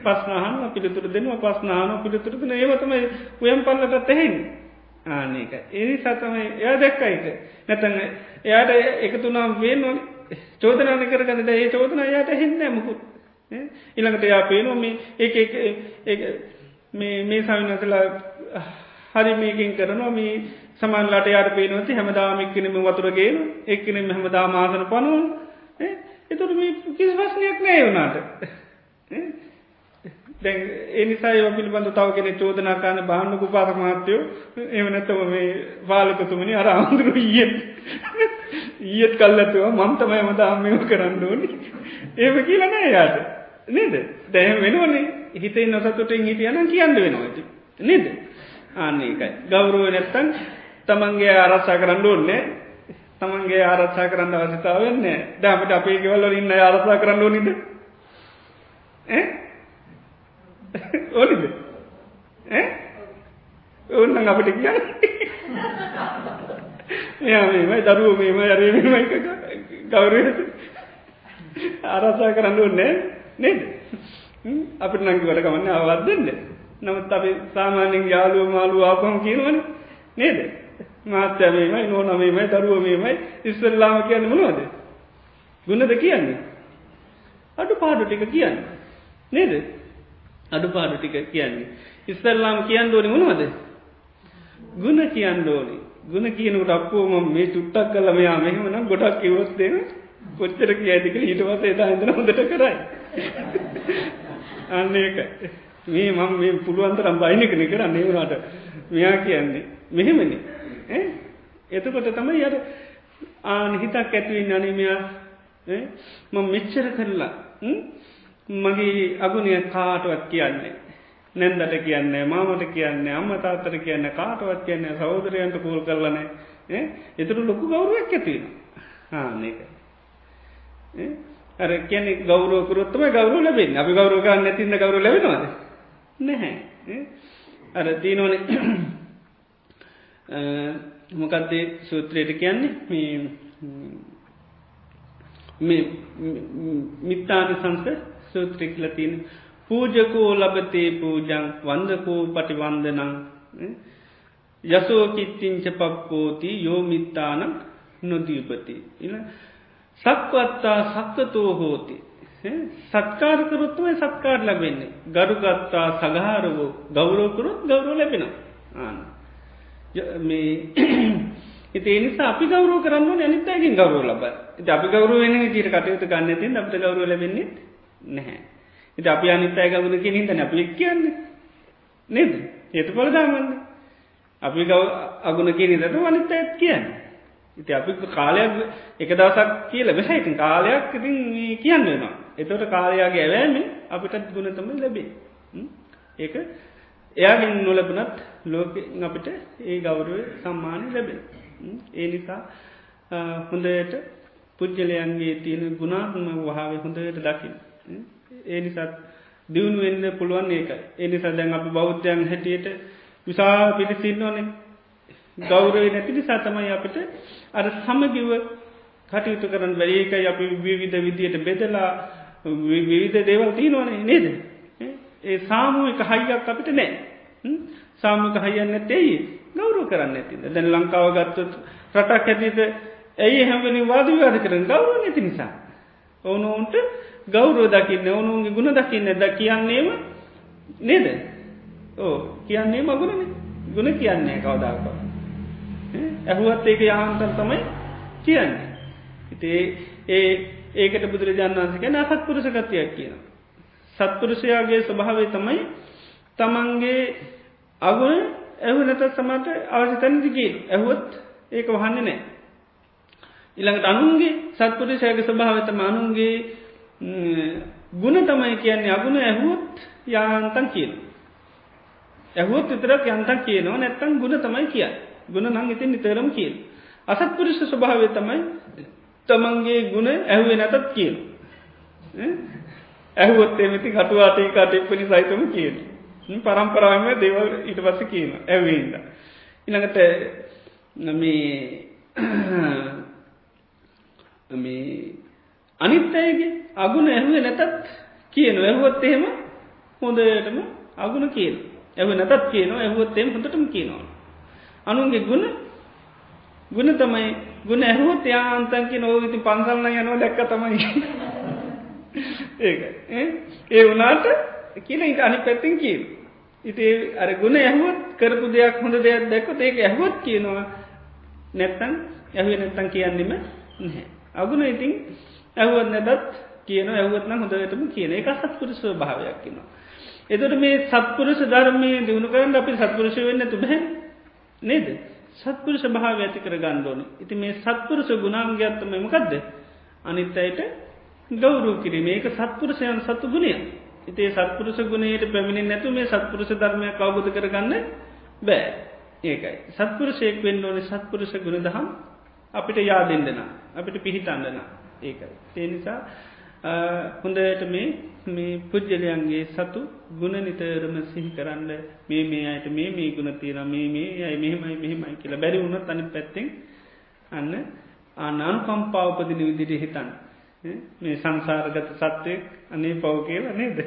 පස්නාහන පිළිතුර දෙනවා පස්නාහන පිළිතුරදන ඒවතම උයම් පල්ලටත් එහෙන්නේ. ආනක එනි සතම එයා දැක්කයික නැතන්න එයාට එකතුනම් වේනවා චෝදනාන කරගන්නද ඒ චෝදන යායට හෙන්න මුකුත්. ඉළඟට යා පේනවා මේ ඒ මේ සවිනසලා හරි මේකින් කරනවා. මේ සමන්ලට යාට පේනවති හැමදාමික්කනම වතුරගේන එක්කනෙම හැමදා මාසන පනුවන් එතුර මේ කිසි වස්නයක් නෑ වුණාට. දැන් එනිසා ඒව පිළිබඳ තව කෙන චෝදනාකාන බාන්නකු පාස මහත්තයෝ. එමනැත්තම මේ පාලකතුමනි අර අමුදුරු ඊයත් ඊයත් කල්ලතුව මන්තමය මදාමයම කරන්න ඕනි. ඒම කියලනෑ යාට නේද? දැහම වෙනවනේ. හිතේ නොසතුටින් හිටියන කියන්න වෙනවාට නේද? ආන්නේකයි ගෞරුව නැත්තන් තමන්ගේ ආරක්ෂා කරන්න ඕන්නේ තමන්ගේ ආරක්ෂා කරන්න අවසිතාවන්නේ ඩාමට අපේ ගෙවල්ල ඉන්න ආරක්ෂා කරන්න ඕනිද? ඕනිද ඔන්න අපට කියන්න. එයා මේමයි දරුව මේම අරමයි ගෞරව ආරසා කරන්න ඕන්නෑ නේද? අපට නංගි වට කමන්න අවවත් දෙන්න. නමුත් අපි සාමාන්‍යෙන් යාලුව මාලු ආපහම කියනවන. නේද? මාත්‍යමේමයි නෝනමේමයි දරුව මේමයි. ඉස්සල්ලාම කියන්න මොනවද? ගුණද කියන්නේ? අඩු පාඩු ටික කියන්න. නේද? අඩුපාඩු ටික කියන්නේ. ඉස්සල්ලාම කියන්න ඕනි මොනවද. ගුණ කියන්න ඕනි. ගුණ කියනකට අප්පුෝම මේ චුට්ටක් කල මෙයා මෙහෙමනම් ගොඩක් කිවොත්තේම කොච්චර කිය ඇතික ඊටවස එදා හිදන හොඳට කරයි. අන්න ඒක. මේ මම මේ පුළුවන්තරම් බයිනකන කර නේවනාට මෙයා කියන්නේ මෙහෙමනි. එතකොට තමයි යට ආන හිතක් ඇතිවෙන් අනමයා මම මෙච්චර කරලා මගේ අගුණය කාටවත් කියන්නේ. නැන්දට කියන්නේ මාමට කියන්නේ අම්ම තාත්තර කියන්න කාටවත් කියන්නේ සෞදරයන්ට කූල් කරලන එතුරු ලොකු ගෞරුවක් ඇතින ආනක අර කියන ගෞරෝකරොත්තම ගෞරු ලැබෙන් අපි ගෞරෝගන්න නැතින්න ගෞරු ලැබෙනවාද? නැහැ. අර තියනෝන මොකක්දේ සූත්‍රයට කියන්නේ? මිත්තාන සංස සූත්‍රිකල තියෙන පූජකෝ ලබතේ පූජං වන්දකෝ පටිවන්දනං යසෝ කිච්චිංච පක්කෝති යෝමිත්තානක් නොදීපති. සක්වත්තා සක්කතෝ හෝති. සත්කාර කරොත්තුම සත්කාර ලැබෙන්නේ. ගරුගත්තා සගහාරවෝ ගෞරෝකරුත් ගෞරෝ ලැබෙන. ආන. මේ ඉති නිසා අපි ගෞරෝ කරන්න අනිත්තයකින් ගෞරෝ ලබ අපි ගෞරුවෙන ජීර කටයුතු ගන්න තින් අපට ගෞරුව ලැබෙන්නේ නැහැ. ඉති අපි අනිත්තය ගවුණ කිය හිතන අපි කියන්නේ. නේද? ඒතු පලදාමන්න අපි ගව අගුණ කියනීදට අනිත්ත ඇත් කියන්න. ඉති අපි කාලයක් එක දවසක් කියල බෙසයිතින් කාලයක් ඉතින් කියන්න වෙනවා. එතවට කාලයාගේ ඇවෑමෙන් අපිටත් ගුණතම ලැබේ ඒක එයාගෙන් නොලබනත් ලෝක අපිට ඒ ගෞරුව සම්මානය ලැබෙන ඒ නිසා හොඳයට පුද්ගලයන්ගේ තියෙන ගුණාත්ම වහාාව හොඳයට දකිින් ඒ නිසාත් දියුණු වෙන්න පුළුවන් ඒකයි එනිසා දැන් අපි බෞද්ධයන් හැටියට විසා පිරිසින්න ඕනේ ගෞරවේ නැති නිසා තමයි අපිට අර සමගිව කටයුතු කරන්න බැරිඒකයි අපි විවිධ විදියට බෙදලා විවිධ දේවල් තියනවනේ නේද? ඒ සාමූික හයියක් අපිට නෑ සාමක හයන්න තෙයි ගෞරව කරන්න ඇතිද දැන් ලංකාව ගත්තත් රටක් ඇතිට ඇයි හැමනි වාද විවාද කරන ගෞරව නැති නිසා. ඕනෝන්ට ගෞරෝ දකින්න ඕනුන්ගේ ගුණ දකින්න ද කියන්නේම නේද? ඕ කියන්නේ මගුණන ගුණ කියන්නේ කවදාක ඇහුවත් ඒක යහන්තන් තමයි කියන්නේ. හිතේ ඒ ඒකට බුදුරජාණන් වන්සක නසත් පුරුෂකතියක් කියන සත්පුරුෂයාගේ ස්වභාවේ තමයි තමන්ගේ අගුණ ඇහු නැත සමට අවශ්‍ය තැනදිගේ ඇහුවත් ඒක වහන්න නෑ ඉළඟට අනුන්ගේ සත්පුරුෂයගේ ස්වභාවතම අනුන්ගේ ගුණ තමයි කියන්නේ අගුණ ඇහුවොත් යාන්තන් කියන. ඇහුවත් විතරක් යන්තන් කියනවා නැත්තන් ගුණ තමයි කිය ගුණ නං ඉතින් නිතරම් කියල්. අසත්පුරුෂ ස්වභාවය තමයි තමන්ගේ ගුණ ඇහුවේ නැතත් කියන. ඇහුවොත් එමති කටුවාටේ කටෙප්පනි සයිතම කියන. පරම්පරාවම දේවල් ඊට පස්ස කියන ඇවේන්ද. ඉළඟට මේ අනිත් අයගේ අගුණ ඇහුවේ නැතත් කියන ඇහුවොත් එහෙම හොඳටම අගුණ කියන ඇහ නැතත් කියනවා. ඇහුවොත් එම හොඳටම කියනවා. අනුන්ගේ ගුණ ගුණ තමයි. ගුණ ඇහුවොත් යාන්තන්කි නෝවිති පන්සල්න යනවා දැක්ක තමයි. ඒක ඒ වනාට කියන ඉට අනි පැත්තින් කියන ඉති අර ගුණ ඇහුවත් කරපු දෙයක් හොඳ දෙයක් දැක්කොත් ඒක ඇහුවත් කියනවා. නැත්තන් ඇහුව නැත්තන් කියන්නෙම නැහැ. අගුණ ඉතින් ඇහුවත් නැදත් කියන ඇහුවත්න හොඳටම කියන එක සත්පුරුෂ භාවයක් කියනවා. එතට මේ සත්පුරුෂ ධර්මය දියුණු කරන්න අපි සත්පුරුෂ වෙන්න තුබැ නේද? සත්පුරුෂ භාව ඇති කර ගණ්ඩෝන ඉති මේ සත්පුරුෂ ගුණාන්ගත්තම මකක්ද අනිත් අයට ගෞරු කිරීම. ඒක සත්පුරුෂයන් සත්තු ගුණය ඉතේ සත්පුරුෂ ගුණයට පැමිණි නැතු මේ සත්පුරුෂ ධර්මය කවබුද කරගන්න බෑ. ඒකයි. සත්පුරුෂයෙක් වෙන්න ඕන සත්පුරුෂ ගුණ දහම් අපිට යාදෙන්දෙන අපිට පිහිටන්දන ඒකයි. ඒ නිසා හොඳට මේ මේ පුද්ගලයන්ගේ සතු ගුණ නිතරම සිහි කරන්න මේ මේ අයට මේ මේ ගුණ තියෙන මේ මේ අයි මෙහෙමයි මෙහෙමයි කියලා බැරි වුණොත් අනි පැත්තෙන් අන්න ආනානු කම්පාවපදින විදිට හිතන්න මේ සංසාරගත සත්වයක් අනේ පව් කියලා නේද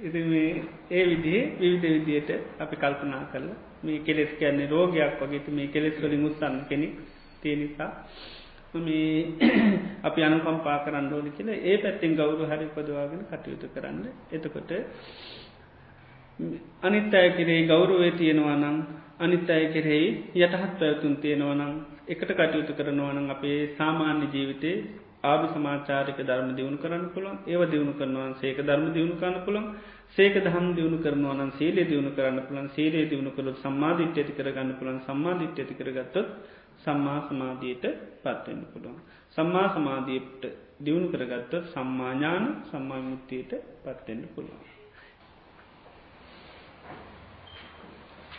ඉති මේ ඒ විදිේ විවිධ විදියට අපි කල්පනා කරලා මේ කෙලෙස් කියන්නේ රෝගයක් වගේ මේ කෙලෙස් වලින් උත්සන්න කෙනෙක් තියනිසා මේ අපි අනුකම්පා කරන්න ඕනි කියල ඒ පැත්තිෙන් ගෞරු හරි පදවාගෙන කටයුතු කරන්න. එතකොට අනිත් අය කෙරෙහි ගෞරුවේ තියෙනවා නම් අනිත් අය කෙරෙහි යටහත් පැවතුන් තියෙනවනම් එකට කටයුතු කරනවනම් අපේ සාමාන්‍ය ජීවිතේ ආභි සමාචාරික ධර්ම දියුණු කරන්න පුළන් ඒව දියුණු කරනවා සේක ධර්ම දියුණු කරන්න පුළන් සේක දහම් දියුණු කරනවනම් සීලේ දියුණු කරන්න පුළන් සීලේ දියුණු කළොත් සම්මාධිට්‍ය ඇති කරගන්න පුළන් සම්මාධිට්‍ය ඇති කරගත්තොත් සම්මා සමාධියට පත්වෙන්න පුළුවන්. සම්මා සමාධීපට දියුණු කරගත්තොත් සම්මාඥාන සම්මාමුත්තියට පත්වෙන්න පුළුවන්.